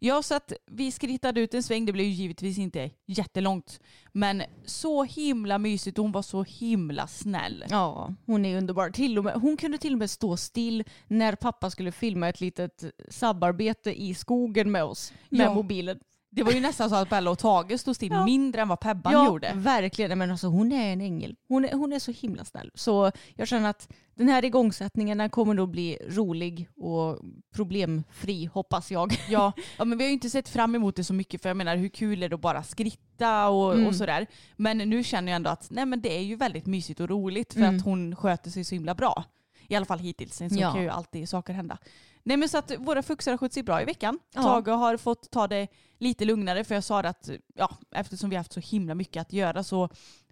Ja, så att vi skrittade ut en sväng. Det blev ju givetvis inte jättelångt. Men så himla mysigt och hon var så himla snäll. Ja, hon är underbar. Till och med, hon kunde till och med stå still när pappa skulle filma ett litet samarbete i skogen med oss med Ja. mobilen. Det var ju nästan så att Bella och Tage stod still Ja. mindre än vad Pebban ja, gjorde. verkligen. Men alltså, hon är en ängel. Hon är, hon är så himla snäll. Så jag känner att den här igångsättningen den kommer nog bli rolig och problemfri, hoppas jag. Ja, ja, men vi har ju inte sett fram emot det så mycket för jag menar hur kul är det att bara skritta och, Mm. och sådär. Men nu känner jag ändå att nej, men det är ju väldigt mysigt och roligt för Mm. att hon sköter sig så himla bra. I alla fall hittills. Sen så Ja. kan ju alltid saker hända. Nej men så att våra fuxar har skött sig bra i veckan. Ja. Tage har fått ta det lite lugnare för jag sa att ja, eftersom vi har haft så himla mycket att göra så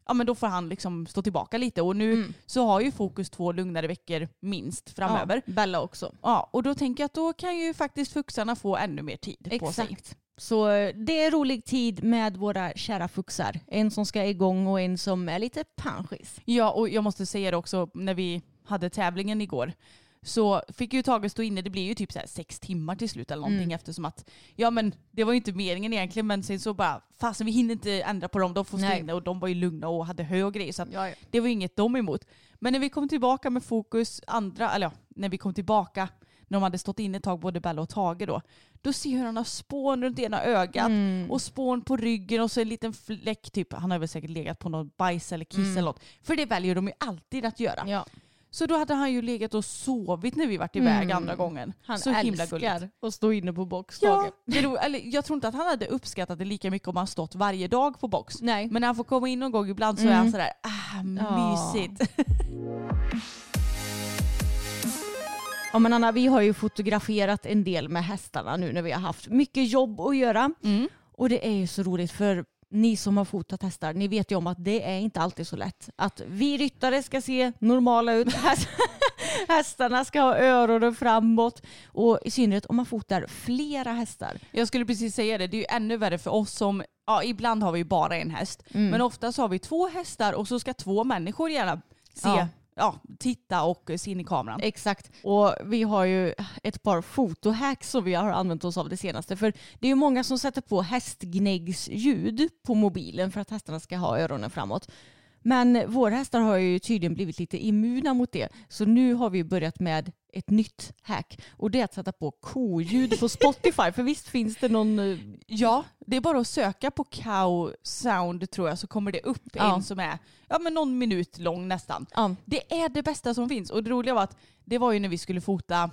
ja, men då får han liksom stå tillbaka lite. Och nu Mm. så har ju Fokus två lugnare veckor minst framöver. Ja, Bella också. Ja, och då tänker jag att då kan ju faktiskt fuxarna få ännu mer tid på sig. Exakt. Så eh, det är rolig tid med våra kära fuxar. En som ska igång och en som är lite panschis. Ja, och jag måste säga det också när vi hade tävlingen igår så fick ju Tage stå inne, det blir ju typ så sex timmar till slut eller någonting Mm. eftersom att, ja men det var ju inte meningen egentligen men sen så bara, fasen vi hinner inte ändra på dem, de får stå Nej. inne och de var ju lugna och hade hö och grejer så Ja, ja. det var inget de emot. Men när vi kom tillbaka med fokus andra, eller ja, när vi kom tillbaka när de hade stått inne ett tag, både Bella och Tage då, då ser hur han har spån runt ena ögat Mm. och spån på ryggen och så en liten fläck, typ, han har väl säkert legat på någon bajs eller kiss Mm. eller något. För det väljer de ju alltid att göra. Ja. Så då hade han ju legat och sovit när vi varit iväg Mm. andra gången. Han så himla älskar att stå inne på box. Ja, det eller, jag tror inte att han hade uppskattat det lika mycket om han stått varje dag på box. Nej. Men när han får komma in någon gång ibland så är Mm. han sådär, ah, mysigt. Ja men Anna, vi har ju fotograferat en del med hästarna nu när vi har haft mycket jobb att göra. Mm. Och det är ju så roligt för ni som har fotat hästar, ni vet ju om att det är inte alltid så lätt. Att vi ryttare ska se normala ut, Häst- hästarna ska ha öronen framåt och i synnerhet om man fotar flera hästar. Jag skulle precis säga det, det är ju ännu värre för oss som, ja ibland har vi bara en häst. Mm. Men oftast har vi två hästar och så ska två människor gärna se, Ja ja. titta och se in i kameran. Exakt. Och vi har ju ett par fotohacks som vi har använt oss av det senaste. För det är ju många som sätter på hästgnäggsljud på mobilen för att hästarna ska ha öronen framåt. Men våra hästar har ju tydligen blivit lite immuna mot det. Så nu har vi börjat med ett nytt hack. Och det är att sätta på koljud på Spotify. för visst finns det någon... eh, Ja, det är bara att söka på cow sound tror jag så kommer det upp Ja. en som är ja, men någon minut lång nästan. Ja, Det är det bästa som finns och det roliga var att det var ju när vi skulle fota,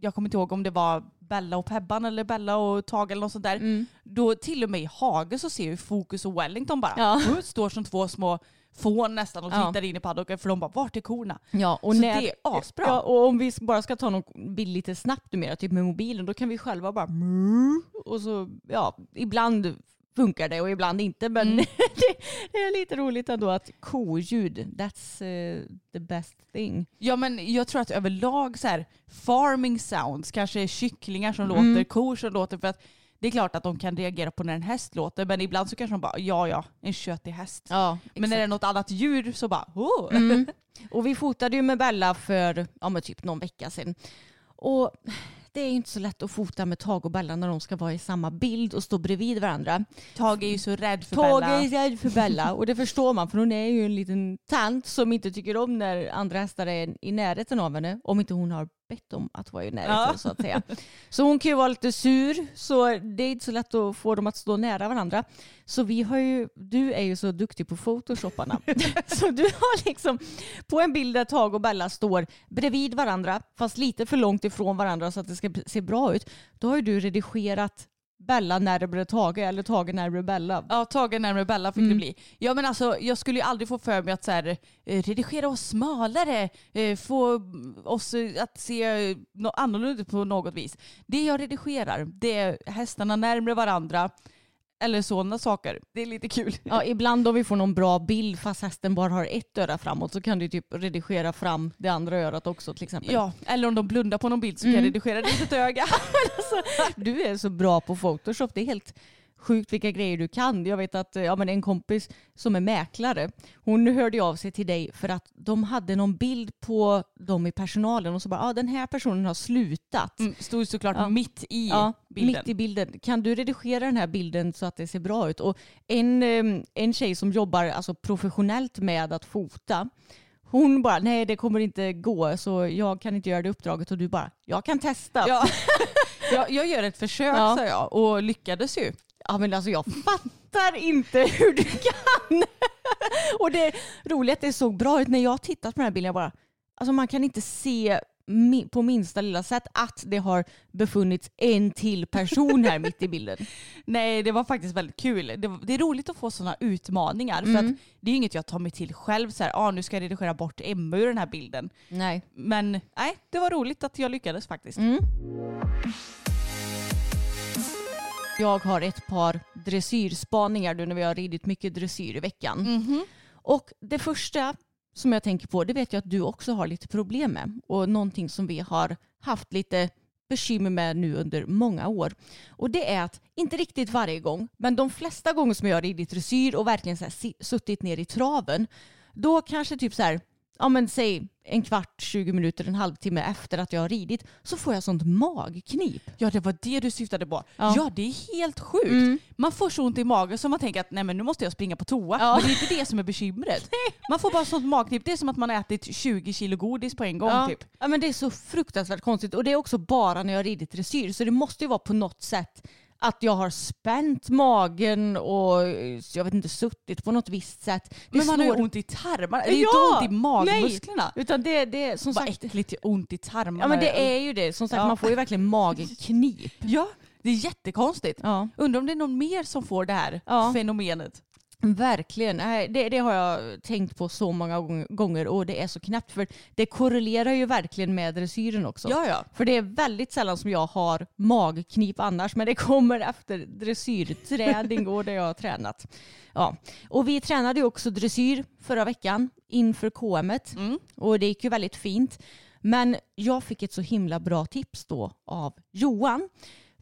jag kommer inte ihåg om det var Bella och Pebban eller Bella och Tage eller något sånt där. mm. Då till och med i Hage så ser ju Fokus och Wellington bara Ja. "Huh?" står som två små fån nästan och Ja. tittar in i paddocken för de bara vart är korna? Ja, och Så när, det är asbra. Ja, och om vi bara ska ta någon bild lite snabbt numera, typ med mobilen, då kan vi själva bara och så, ja, ibland funkar det och ibland inte. Men mm. det, det, är lite roligt ändå att koljud, that's uh, the best thing. Ja men jag tror att överlag så här farming sounds, kanske kycklingar som mm. låter, kor som låter för att det är klart att de kan reagera på när en häst låter men ibland så kanske de bara ja ja, en köttig häst. Ja, men när det är något annat djur så bara oh. Mm. Och vi fotade ju med Bella för ja, typ någon vecka sedan. Och det är inte så lätt att fota med Tage och Bella när de ska vara i samma bild och stå bredvid varandra. Tage är ju så rädd för Tage Bella. Tage är rädd för Bella och det förstår man för hon är ju en liten tant som inte tycker om när andra hästar är i närheten av henne om inte hon har bett om att vara i närheten ja. så att säga. Så hon kan ju vara lite sur så det är inte så lätt att få dem att stå nära varandra. Så vi har ju, du är ju så duktig på photoshopparna. så du har liksom på en bild där Tage och Bella står bredvid varandra fast lite för långt ifrån varandra så att det ska se bra ut. Då har ju du redigerat Bella närmare Tage eller Tage närmare Bella. Ja, Tage närmare Bella fick mm. det bli. Ja men alltså jag skulle ju aldrig få för mig att så här, eh, redigera oss smalare, eh, få oss att se annorlunda på något vis. Det jag redigerar det är hästarna närmare varandra eller sådana saker. Det är lite kul. Ja, ibland om vi får någon bra bild fast hästen bara har ett öra framåt så kan du typ redigera fram det andra örat också till exempel. Ja, eller om de blundar på någon bild så kan mm. jag redigera det litet öga. alltså, du är så bra på Photoshop. Det är helt sjukt vilka grejer du kan. Jag vet att ja, men en kompis som är mäklare, hon hörde av sig till dig för att de hade någon bild på dem i personalen och så bara, ja ah, den här personen har slutat. Mm, stod såklart ja. mitt i ja, bilden. Mitt i bilden. Kan du redigera den här bilden så att det ser bra ut? Och en, en tjej som jobbar alltså professionellt med att fota, hon bara, nej det kommer inte gå så jag kan inte göra det uppdraget och du bara, jag kan testa. Ja. jag, jag gör ett försök ja. sa jag och lyckades ju. Ja men alltså jag fattar inte hur du kan. och det roliga är att det såg bra ut när jag tittat på den här bilden. Jag bara, alltså man kan inte se på minsta lilla sätt att det har befunnits en till person här mitt i bilden. Nej, det var faktiskt väldigt kul. Det, det är roligt att få sådana utmaningar. Mm. För att mm. det är inget jag tar mig till själv. Så här, ah, nu ska jag redigera bort Emma ur den här bilden. Nej. Men nej, det var roligt att jag lyckades faktiskt. Mm. Jag har ett par dressyrspaningar nu när vi har ridit mycket dressyr i veckan. Mm. Och det första som jag tänker på, det vet jag att du också har lite problem med. Och någonting som vi har haft lite bekymmer med nu under många år. Och det är att, inte riktigt varje gång, men de flesta gånger som jag har ridit dressyr och verkligen så här, suttit ner i traven, då kanske typ så här ja men säg en kvart, 20 minuter, en halvtimme efter att jag har ridit så får jag sånt magknip. Ja det var det du syftade på. Ja, ja det är helt sjukt. Mm. Man får så ont i magen så man tänker att nej men nu måste jag springa på toa. Ja. Men det är inte det som är bekymret. man får bara sånt magknip. Det är som att man har ätit 20 kilo godis på en gång ja. typ. Ja men det är så fruktansvärt konstigt och det är också bara när jag har ridit dressyr så det måste ju vara på något sätt att jag har spänt magen och jag vet inte suttit på något visst sätt. Det men man slår... har ju ont i tarmarna. Det är ja, inte ont i magmusklerna. Nej, utan det, det som Vad sagt... äckligt ont i tarmarna. Ja men det är ju det. Som sagt ja. man får ju verkligen magknip. Ja, det är jättekonstigt. Ja. Undrar om det är någon mer som får det här ja. fenomenet. Verkligen. Det, det, har jag tänkt på så många gånger och det är så knäppt för det korrelerar ju verkligen med dressyren också. Ja, ja. För det är väldigt sällan som jag har magknip annars men det kommer efter dressyrträning och det jag har tränat. Ja. Och vi tränade ju också dressyr förra veckan inför KM mm. och det gick ju väldigt fint. Men jag fick ett så himla bra tips då av Johan.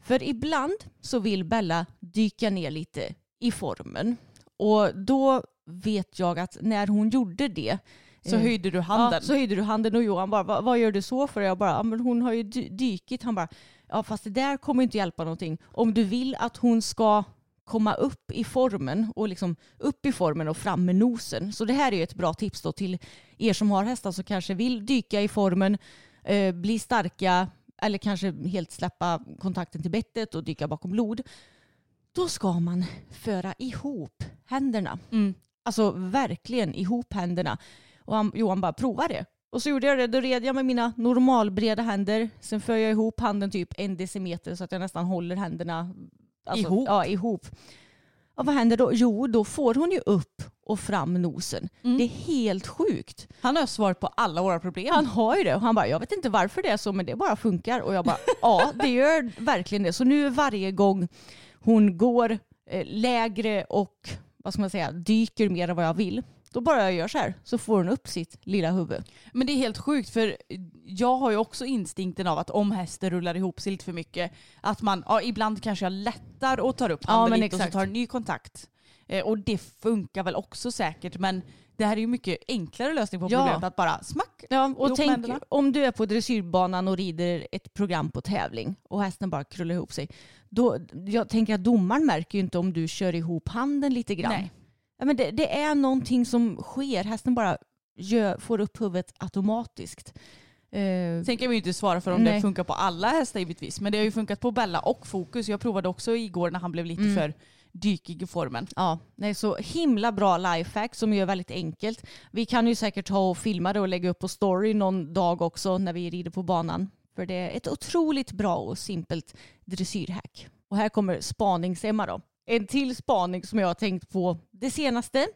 För ibland så vill Bella dyka ner lite i formen. Och då vet jag att när hon gjorde det så eh, höjde du handen? Ja, så höjde du handen och Johan bara, vad, vad gör du så för? Jag bara, ja, men hon har ju dykit. Han bara, ja fast det där kommer inte hjälpa någonting. Om du vill att hon ska komma upp i formen och liksom upp i formen och fram med nosen. Så det här är ju ett bra tips då till er som har hästar som kanske vill dyka i formen, eh, bli starka eller kanske helt släppa kontakten till bettet och dyka bakom blod då ska man föra ihop händerna. Mm. Alltså verkligen ihop händerna. Och han, Johan bara prova det. Och så gjorde jag det. Då red jag med mina normalbreda händer. Sen för jag ihop handen typ en decimeter så att jag nästan håller händerna alltså, ihop. Ja, ihop. Och vad händer då? Jo, då får hon ju upp och fram nosen. Mm. Det är helt sjukt. Han har svaret på alla våra problem. Han har ju det. Och han bara, jag vet inte varför det är så men det bara funkar. Och jag bara, ja det gör verkligen det. Så nu varje gång hon går eh, lägre och vad ska man säga, dyker mer än vad jag vill. Då bara jag gör så här så får hon upp sitt lilla huvud. Men det är helt sjukt för jag har ju också instinkten av att om hästen rullar ihop sig lite för mycket att man ja, ibland kanske jag lättar och tar upp handen ja, lite exakt. och så tar en ny kontakt. Eh, och det funkar väl också säkert men det här är ju mycket enklare lösning på ja. problemet att bara smack ja, och tänk om du är på dressyrbanan och rider ett program på tävling och hästen bara krullar ihop sig. Då, jag tänker att domaren märker ju inte om du kör ihop handen lite grann. Nej. Ja, men det, det är någonting som sker. Hästen bara gör, får upp huvudet automatiskt. Uh, Sen kan vi ju inte svara för om nej. det funkar på alla hästar givetvis. Men det har ju funkat på Bella och Fokus. Jag provade också igår när han blev lite mm. för dykig i formen. Ja, nej, så himla bra lifehack som är väldigt enkelt. Vi kan ju säkert ta och filma det och lägga upp på story någon dag också när vi rider på banan. För det är ett otroligt bra och simpelt dressyrhack. Och här kommer spanings-Emma då. En till spaning som jag har tänkt på det senaste.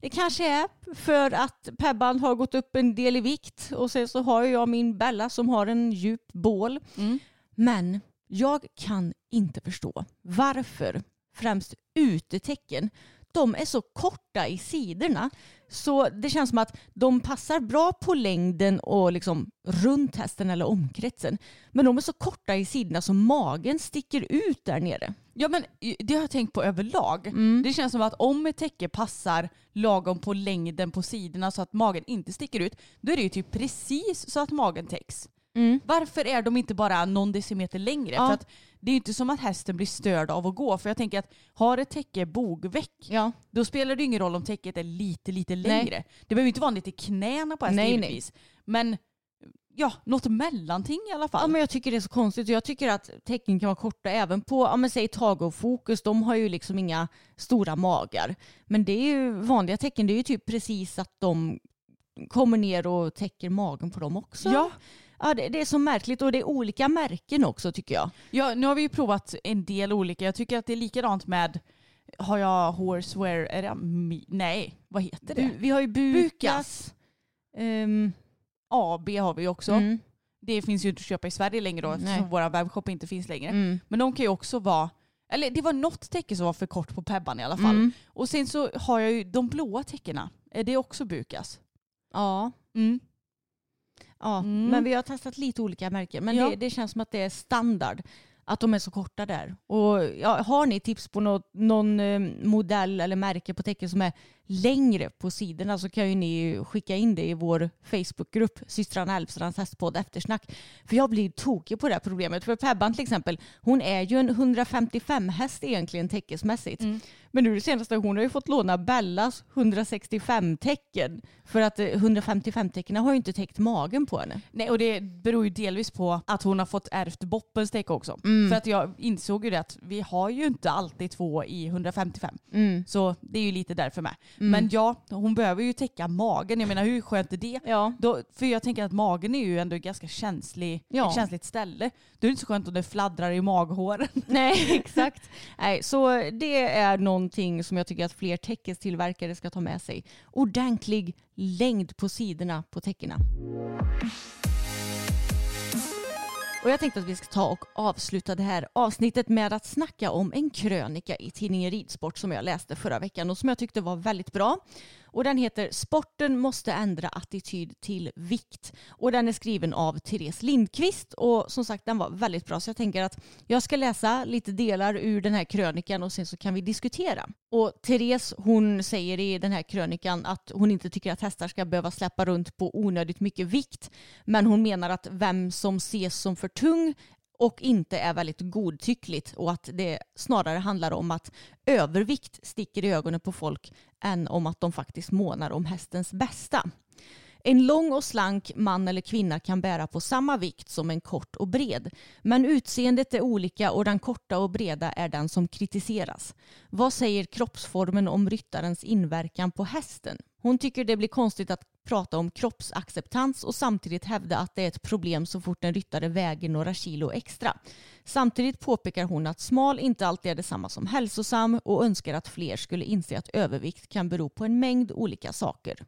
Det kanske är för att Pebban har gått upp en del i vikt och sen så har jag min Bella som har en djup bål. Mm. Men jag kan inte förstå varför främst utetecken de är så korta i sidorna. Så det känns som att de passar bra på längden och liksom runt hästen eller omkretsen. Men de är så korta i sidorna så magen sticker ut där nere. Ja men det har jag tänkt på överlag. Mm. Det känns som att om ett täcke passar lagom på längden på sidorna så att magen inte sticker ut, då är det ju typ precis så att magen täcks. Mm. Varför är de inte bara någon decimeter längre? Ja. För att det är ju inte som att hästen blir störd av att gå. För jag tänker att har ett täcke bogväck, ja. då spelar det ingen roll om täcket är lite, lite längre. Nej. Det behöver inte vara lite knäna på hästen nej, givetvis. Nej. Men ja, något mellanting i alla fall. Ja, men jag tycker det är så konstigt. Jag tycker att tecken kan vara korta även på, ja men säg Tage och Fokus, de har ju liksom inga stora magar. Men det är ju vanliga tecken, det är ju typ precis att de kommer ner och täcker magen på dem också. Ja. Ja, det, det, är så märkligt och det är olika märken också tycker jag. Ja, nu har vi ju provat en del olika. Jag tycker att det är likadant med har jag Horsewear, är det, nej, vad heter det? vi har ju Bukas. Bukas. Um, ehm, AB har vi också. Mm. Det finns ju inte att köpa i Sverige längre då eftersom våra webbshop inte finns längre. Mm. Men de kan ju också vara eller det var något täcke som var för kort på Pebban i alla fall. Mm. Och sen så har jag ju de blåa täckena. Är det också Bukas? Ja. Mm. Ja, mm. men vi har testat lite olika märken. Men ja. det, det, känns som att det är standard att de är så korta där. Och ja, har ni tips på något, någon eh, modell eller märke på tecken som är längre på sidorna så kan ju ni skicka in det i vår Facebookgrupp systrarna Elfstrands hästpodd eftersnack. För jag blir tokig på det här problemet. För Pebban till exempel, hon är ju en 155 häst egentligen täckesmässigt. Mm. Men nu det senaste, hon har ju fått låna Bellas 165 tecken. För att 155 eh, tecken har ju inte täckt magen på henne. Nej och det beror ju delvis på att hon har fått ärvt Boppens täcke också. Mm. För att jag insåg ju det att vi har ju inte alltid två i 155. Mm. Så det är ju lite därför med. Mm. Men ja, hon behöver ju täcka magen. Jag menar hur skönt är det? Ja. Då, för jag tänker att magen är ju ändå ganska känslig, ja. ett känsligt ställe. Då är det inte så skönt om det fladdrar i maghåren. Nej, exakt. Nej, så det är någonting som jag tycker att fler täckestillverkare ska ta med sig. Ordentlig längd på sidorna på täckena. Och jag tänkte att vi ska ta och avsluta det här avsnittet med att snacka om en krönika i tidningen Ridsport som jag läste förra veckan och som jag tyckte var väldigt bra. Och den heter Sporten måste ändra attityd till vikt. Och den är skriven av Therese Lindqvist och som sagt den var väldigt bra så jag tänker att jag ska läsa lite delar ur den här krönikan och sen så kan vi diskutera. Och Therese hon säger i den här krönikan att hon inte tycker att hästar ska behöva släppa runt på onödigt mycket vikt men hon menar att vem som ses som för tung och inte är väldigt godtyckligt och att det snarare handlar om att övervikt sticker i ögonen på folk än om att de faktiskt månar om hästens bästa. En lång och slank man eller kvinna kan bära på samma vikt som en kort och bred. Men utseendet är olika och den korta och breda är den som kritiseras. Vad säger kroppsformen om ryttarens inverkan på hästen? Hon tycker det blir konstigt att prata om kroppsacceptans och samtidigt hävda att det är ett problem så fort en ryttare väger några kilo extra. Samtidigt påpekar hon att smal inte alltid är detsamma som hälsosam och önskar att fler skulle inse att övervikt kan bero på en mängd olika saker.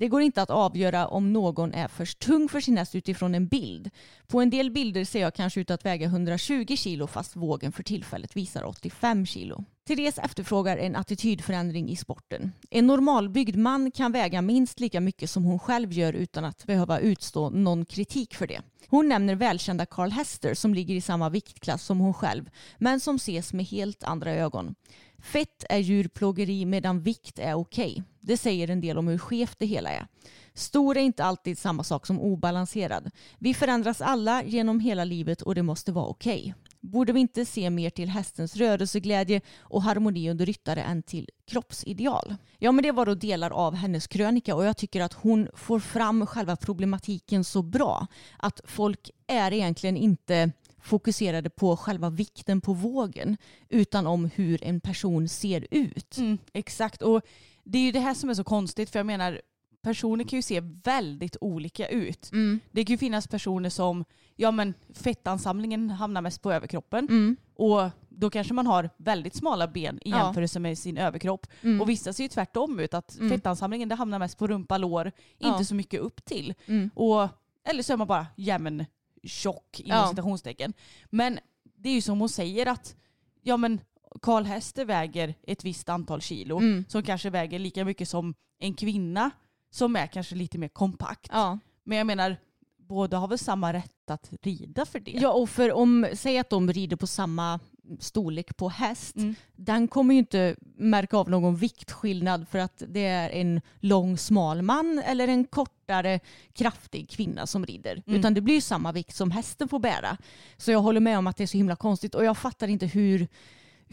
Det går inte att avgöra om någon är för tung för sin häst utifrån en bild. På en del bilder ser jag kanske ut att väga 120 kilo fast vågen för tillfället visar 85 kilo. Therese efterfrågar en attitydförändring i sporten. En normalbyggd man kan väga minst lika mycket som hon själv gör utan att behöva utstå någon kritik för det. Hon nämner välkända Carl Hester som ligger i samma viktklass som hon själv men som ses med helt andra ögon. Fett är djurplågeri medan vikt är okej. Okay. Det säger en del om hur skevt det hela är. Stor är inte alltid samma sak som obalanserad. Vi förändras alla genom hela livet och det måste vara okej. Okay. Borde vi inte se mer till hästens rörelseglädje och harmoni under ryttare än till kroppsideal? Ja, men det var då delar av hennes krönika och jag tycker att hon får fram själva problematiken så bra. Att folk är egentligen inte fokuserade på själva vikten på vågen utan om hur en person ser ut. Mm, exakt, och det är ju det här som är så konstigt för jag menar personer kan ju se väldigt olika ut. Mm. Det kan ju finnas personer som, ja men fettansamlingen hamnar mest på överkroppen mm. och då kanske man har väldigt smala ben i jämförelse ja. med sin överkropp. Mm. Och vissa ser ju tvärtom ut, att mm. fettansamlingen det hamnar mest på rumpa, lår, ja. inte så mycket upp till. Mm. Och, eller så är man bara jämn tjock inom ja. citationstecken. Men det är ju som hon säger att ja men Karl Hester väger ett visst antal kilo mm. som kanske väger lika mycket som en kvinna som är kanske lite mer kompakt. Ja. Men jag menar, båda har väl samma rätt att rida för det. Ja, och för om, säg att de rider på samma storlek på häst, mm. den kommer ju inte märka av någon viktskillnad för att det är en lång smal man eller en kortare kraftig kvinna som rider. Mm. Utan det blir ju samma vikt som hästen får bära. Så jag håller med om att det är så himla konstigt och jag fattar inte hur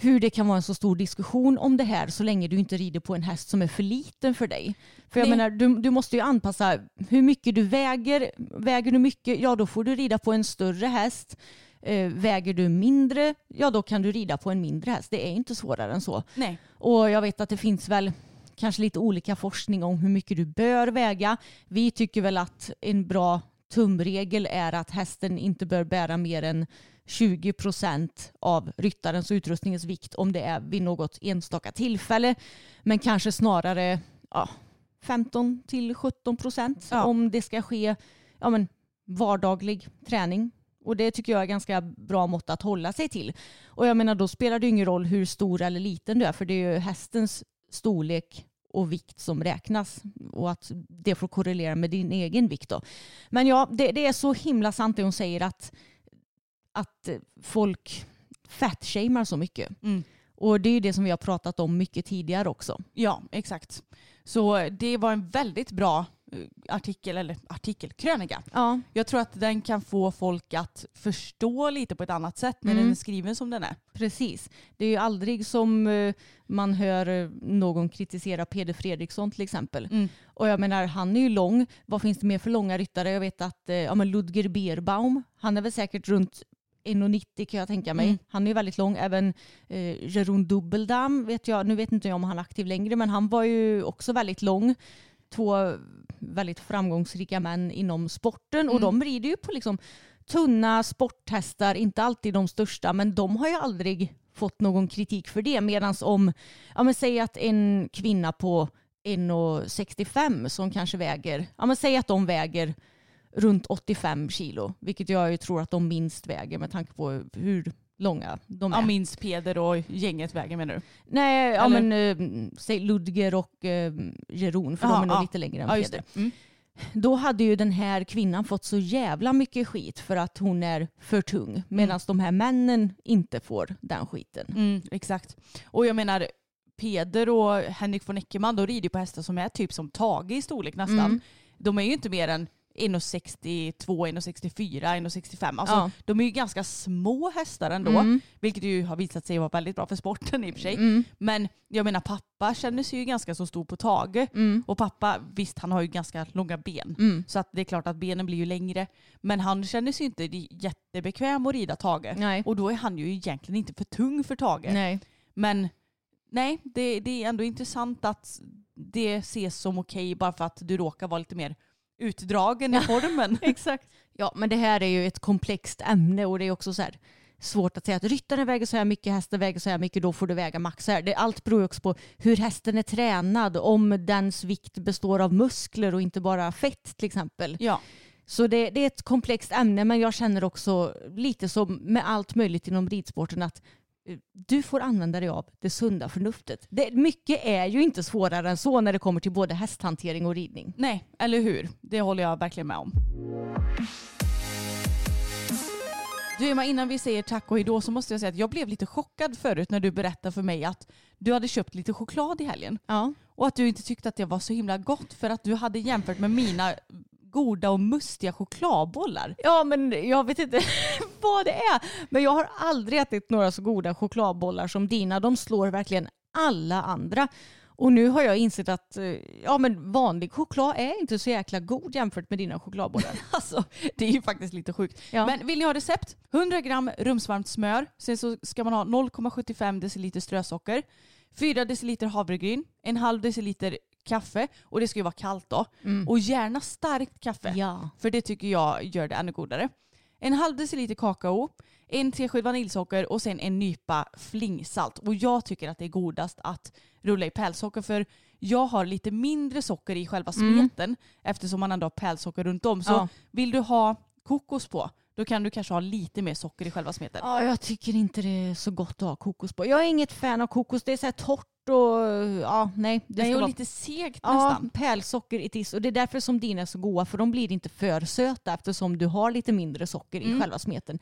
hur det kan vara en så stor diskussion om det här så länge du inte rider på en häst som är för liten för dig. För jag Nej. menar, du, du måste ju anpassa hur mycket du väger. Väger du mycket, ja då får du rida på en större häst. Eh, väger du mindre, ja då kan du rida på en mindre häst. Det är inte svårare än så. Nej. Och jag vet att det finns väl kanske lite olika forskning om hur mycket du bör väga. Vi tycker väl att en bra tumregel är att hästen inte bör bära mer än 20 procent av ryttarens och utrustningens vikt om det är vid något enstaka tillfälle. Men kanske snarare ja, 15 till 17 procent ja. om det ska ske ja, men, vardaglig träning. Och det tycker jag är ganska bra mått att hålla sig till. Och jag menar då spelar det ingen roll hur stor eller liten du är för det är ju hästens storlek och vikt som räknas och att det får korrelera med din egen vikt. Då. Men ja, det, det är så himla sant det hon säger att att folk fatshamear så mycket. Mm. Och det är det som vi har pratat om mycket tidigare också. Ja, exakt. Så det var en väldigt bra artikel, eller artikelkrönika. Ja. Jag tror att den kan få folk att förstå lite på ett annat sätt när mm. den är skriven som den är. Precis. Det är ju aldrig som eh, man hör eh, någon kritisera Peder Fredriksson till exempel. Mm. Och jag menar, han är ju lång. Vad finns det mer för långa ryttare? Jag vet att ja, men Ludger Beerbaum, han är väl säkert runt 1,90 kan jag tänka mig. Mm. Han är ju väldigt lång. Även eh, Jeroen Dubbeldam vet jag, nu vet inte jag om han är aktiv längre, men han var ju också väldigt lång. Två väldigt framgångsrika män inom sporten mm. och de rider ju på liksom tunna sporthästar, inte alltid de största, men de har ju aldrig fått någon kritik för det. Medan om, ja men säg att en kvinna på 1,65 som kanske väger, ja men säg att de väger runt 85 kilo, vilket jag ju tror att de minst väger med tanke på hur långa de är. Ja, minst Peder och gänget väger menar du? Nej, ja, men äh, säg Ludger och äh, Jeroen, för Aha, de är nog ja. lite längre än ja, Peder. Mm. Då hade ju den här kvinnan fått så jävla mycket skit för att hon är för tung, medan mm. de här männen inte får den skiten. Mm, exakt. Och jag menar, Peder och Henrik von Eckermann, de rider på hästar som är typ som Tage i storlek nästan. Mm. De är ju inte mer än 1,62, 1,64, 1,65. Alltså, ja. De är ju ganska små hästar ändå. Mm. Vilket ju har visat sig vara väldigt bra för sporten i och för sig. Mm. Men jag menar pappa känner sig ju ganska så stor på Tage. Mm. Och pappa, visst han har ju ganska långa ben. Mm. Så att det är klart att benen blir ju längre. Men han känner sig inte jättebekväm att rida Tage. Nej. Och då är han ju egentligen inte för tung för Tage. Nej. Men nej, det, det är ändå intressant att det ses som okej bara för att du råkar vara lite mer utdragen i formen. Exakt. Ja, men det här är ju ett komplext ämne och det är också så här, svårt att säga att ryttaren väger så här mycket, hästen väger så här mycket, då får du väga max så här. Det, allt beror också på hur hästen är tränad, om dens vikt består av muskler och inte bara fett till exempel. Ja. Så det, det, är ett komplext ämne men jag känner också lite som med allt möjligt inom ridsporten att du får använda dig av det sunda förnuftet. Det, mycket är ju inte svårare än så när det kommer till både hästhantering och ridning. Nej, eller hur? Det håller jag verkligen med om. Du Emma, innan vi säger tack och hejdå så måste jag säga att jag blev lite chockad förut när du berättade för mig att du hade köpt lite choklad i helgen. Ja. Och att du inte tyckte att det var så himla gott för att du hade jämfört med mina goda och mustiga chokladbollar. Ja men jag vet inte vad det är. Men jag har aldrig ätit några så goda chokladbollar som dina. De slår verkligen alla andra. Och nu har jag insett att eh, ja, men vanlig choklad är inte så jäkla god jämfört med dina chokladbollar. alltså, det är ju faktiskt lite sjukt. Ja. Men vill ni ha recept? 100 gram rumsvarmt smör. Sen så ska man ha 0,75 deciliter strösocker. 4 deciliter havregryn. En halv deciliter kaffe och det ska ju vara kallt då. Mm. Och gärna starkt kaffe. Ja. För det tycker jag gör det ännu godare. En halv deciliter kakao, en tesked vaniljsocker och sen en nypa flingsalt. Och jag tycker att det är godast att rulla i pärlsocker för jag har lite mindre socker i själva mm. smeten mm. eftersom man ändå har pärlsocker runt om. Så ja. vill du ha kokos på då kan du kanske ha lite mer socker i själva smeten. Ja, jag tycker inte det är så gott att ha kokos på. Jag är inget fan av kokos. Det är så här torrt och ja, nej. Det, är vara... lite segt nästan. Ja, pärlsocker i tiss. Och det är därför som dina är så goda för de blir inte för söta eftersom du har lite mindre socker mm. i själva smeten.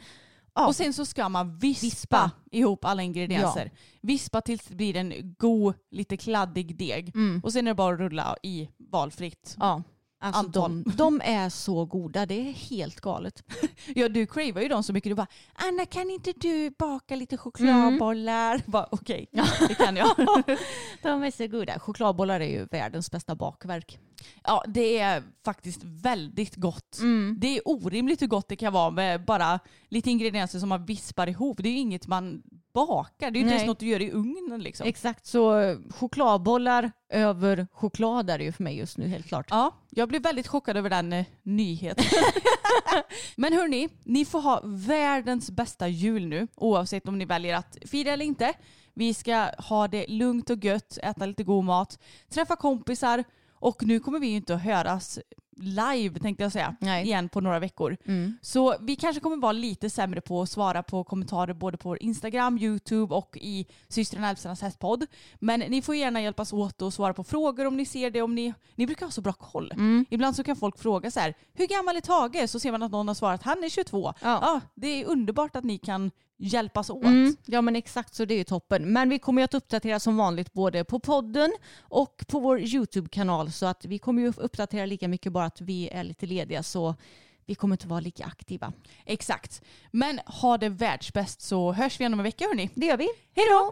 Ja. Och sen så ska man vispa, vispa. ihop alla ingredienser. Ja. Vispa tills det blir en god, lite kladdig deg. Mm. Och sen är det bara att rulla i valfritt. Ja. Alltså de, de, är så goda, det är helt galet. ja du cravar ju dem så mycket. Du bara Anna kan inte du baka lite chokladbollar? Mm. Okej, okay, det kan jag. de är så goda. Chokladbollar är ju världens bästa bakverk. Ja det är faktiskt väldigt gott. Mm. Det är orimligt hur gott det kan vara med bara lite ingredienser som man vispar ihop. Det är ju inget man bakar. Det är ju inte ens något du gör i ugnen liksom. Exakt, så chokladbollar över choklad är det ju för mig just nu helt klart. Ja, jag blev väldigt chockad över den eh, nyheten. Men hörni, ni får ha världens bästa jul nu oavsett om ni väljer att fira eller inte. Vi ska ha det lugnt och gött, äta lite god mat, träffa kompisar och nu kommer vi ju inte att höras live tänkte jag säga Nej. igen på några veckor. Mm. Så vi kanske kommer vara lite sämre på att svara på kommentarer både på Instagram, YouTube och i systrarna Elfstranders hästpodd. Men ni får gärna hjälpas åt och svara på frågor om ni ser det. Om ni, ni brukar ha så bra koll. Mm. Ibland så kan folk fråga så här, hur gammal är Tage? Så ser man att någon har svarat, han är 22. Ja. ja det är underbart att ni kan hjälpas åt. Mm, ja men exakt så det är ju toppen. Men vi kommer ju att uppdatera som vanligt både på podden och på vår YouTube-kanal så att vi kommer ju uppdatera lika mycket bara att vi är lite lediga så vi kommer inte vara lika aktiva. Exakt. Men ha det världsbäst så hörs vi igen om en vecka hörni. Det gör vi. Hej då!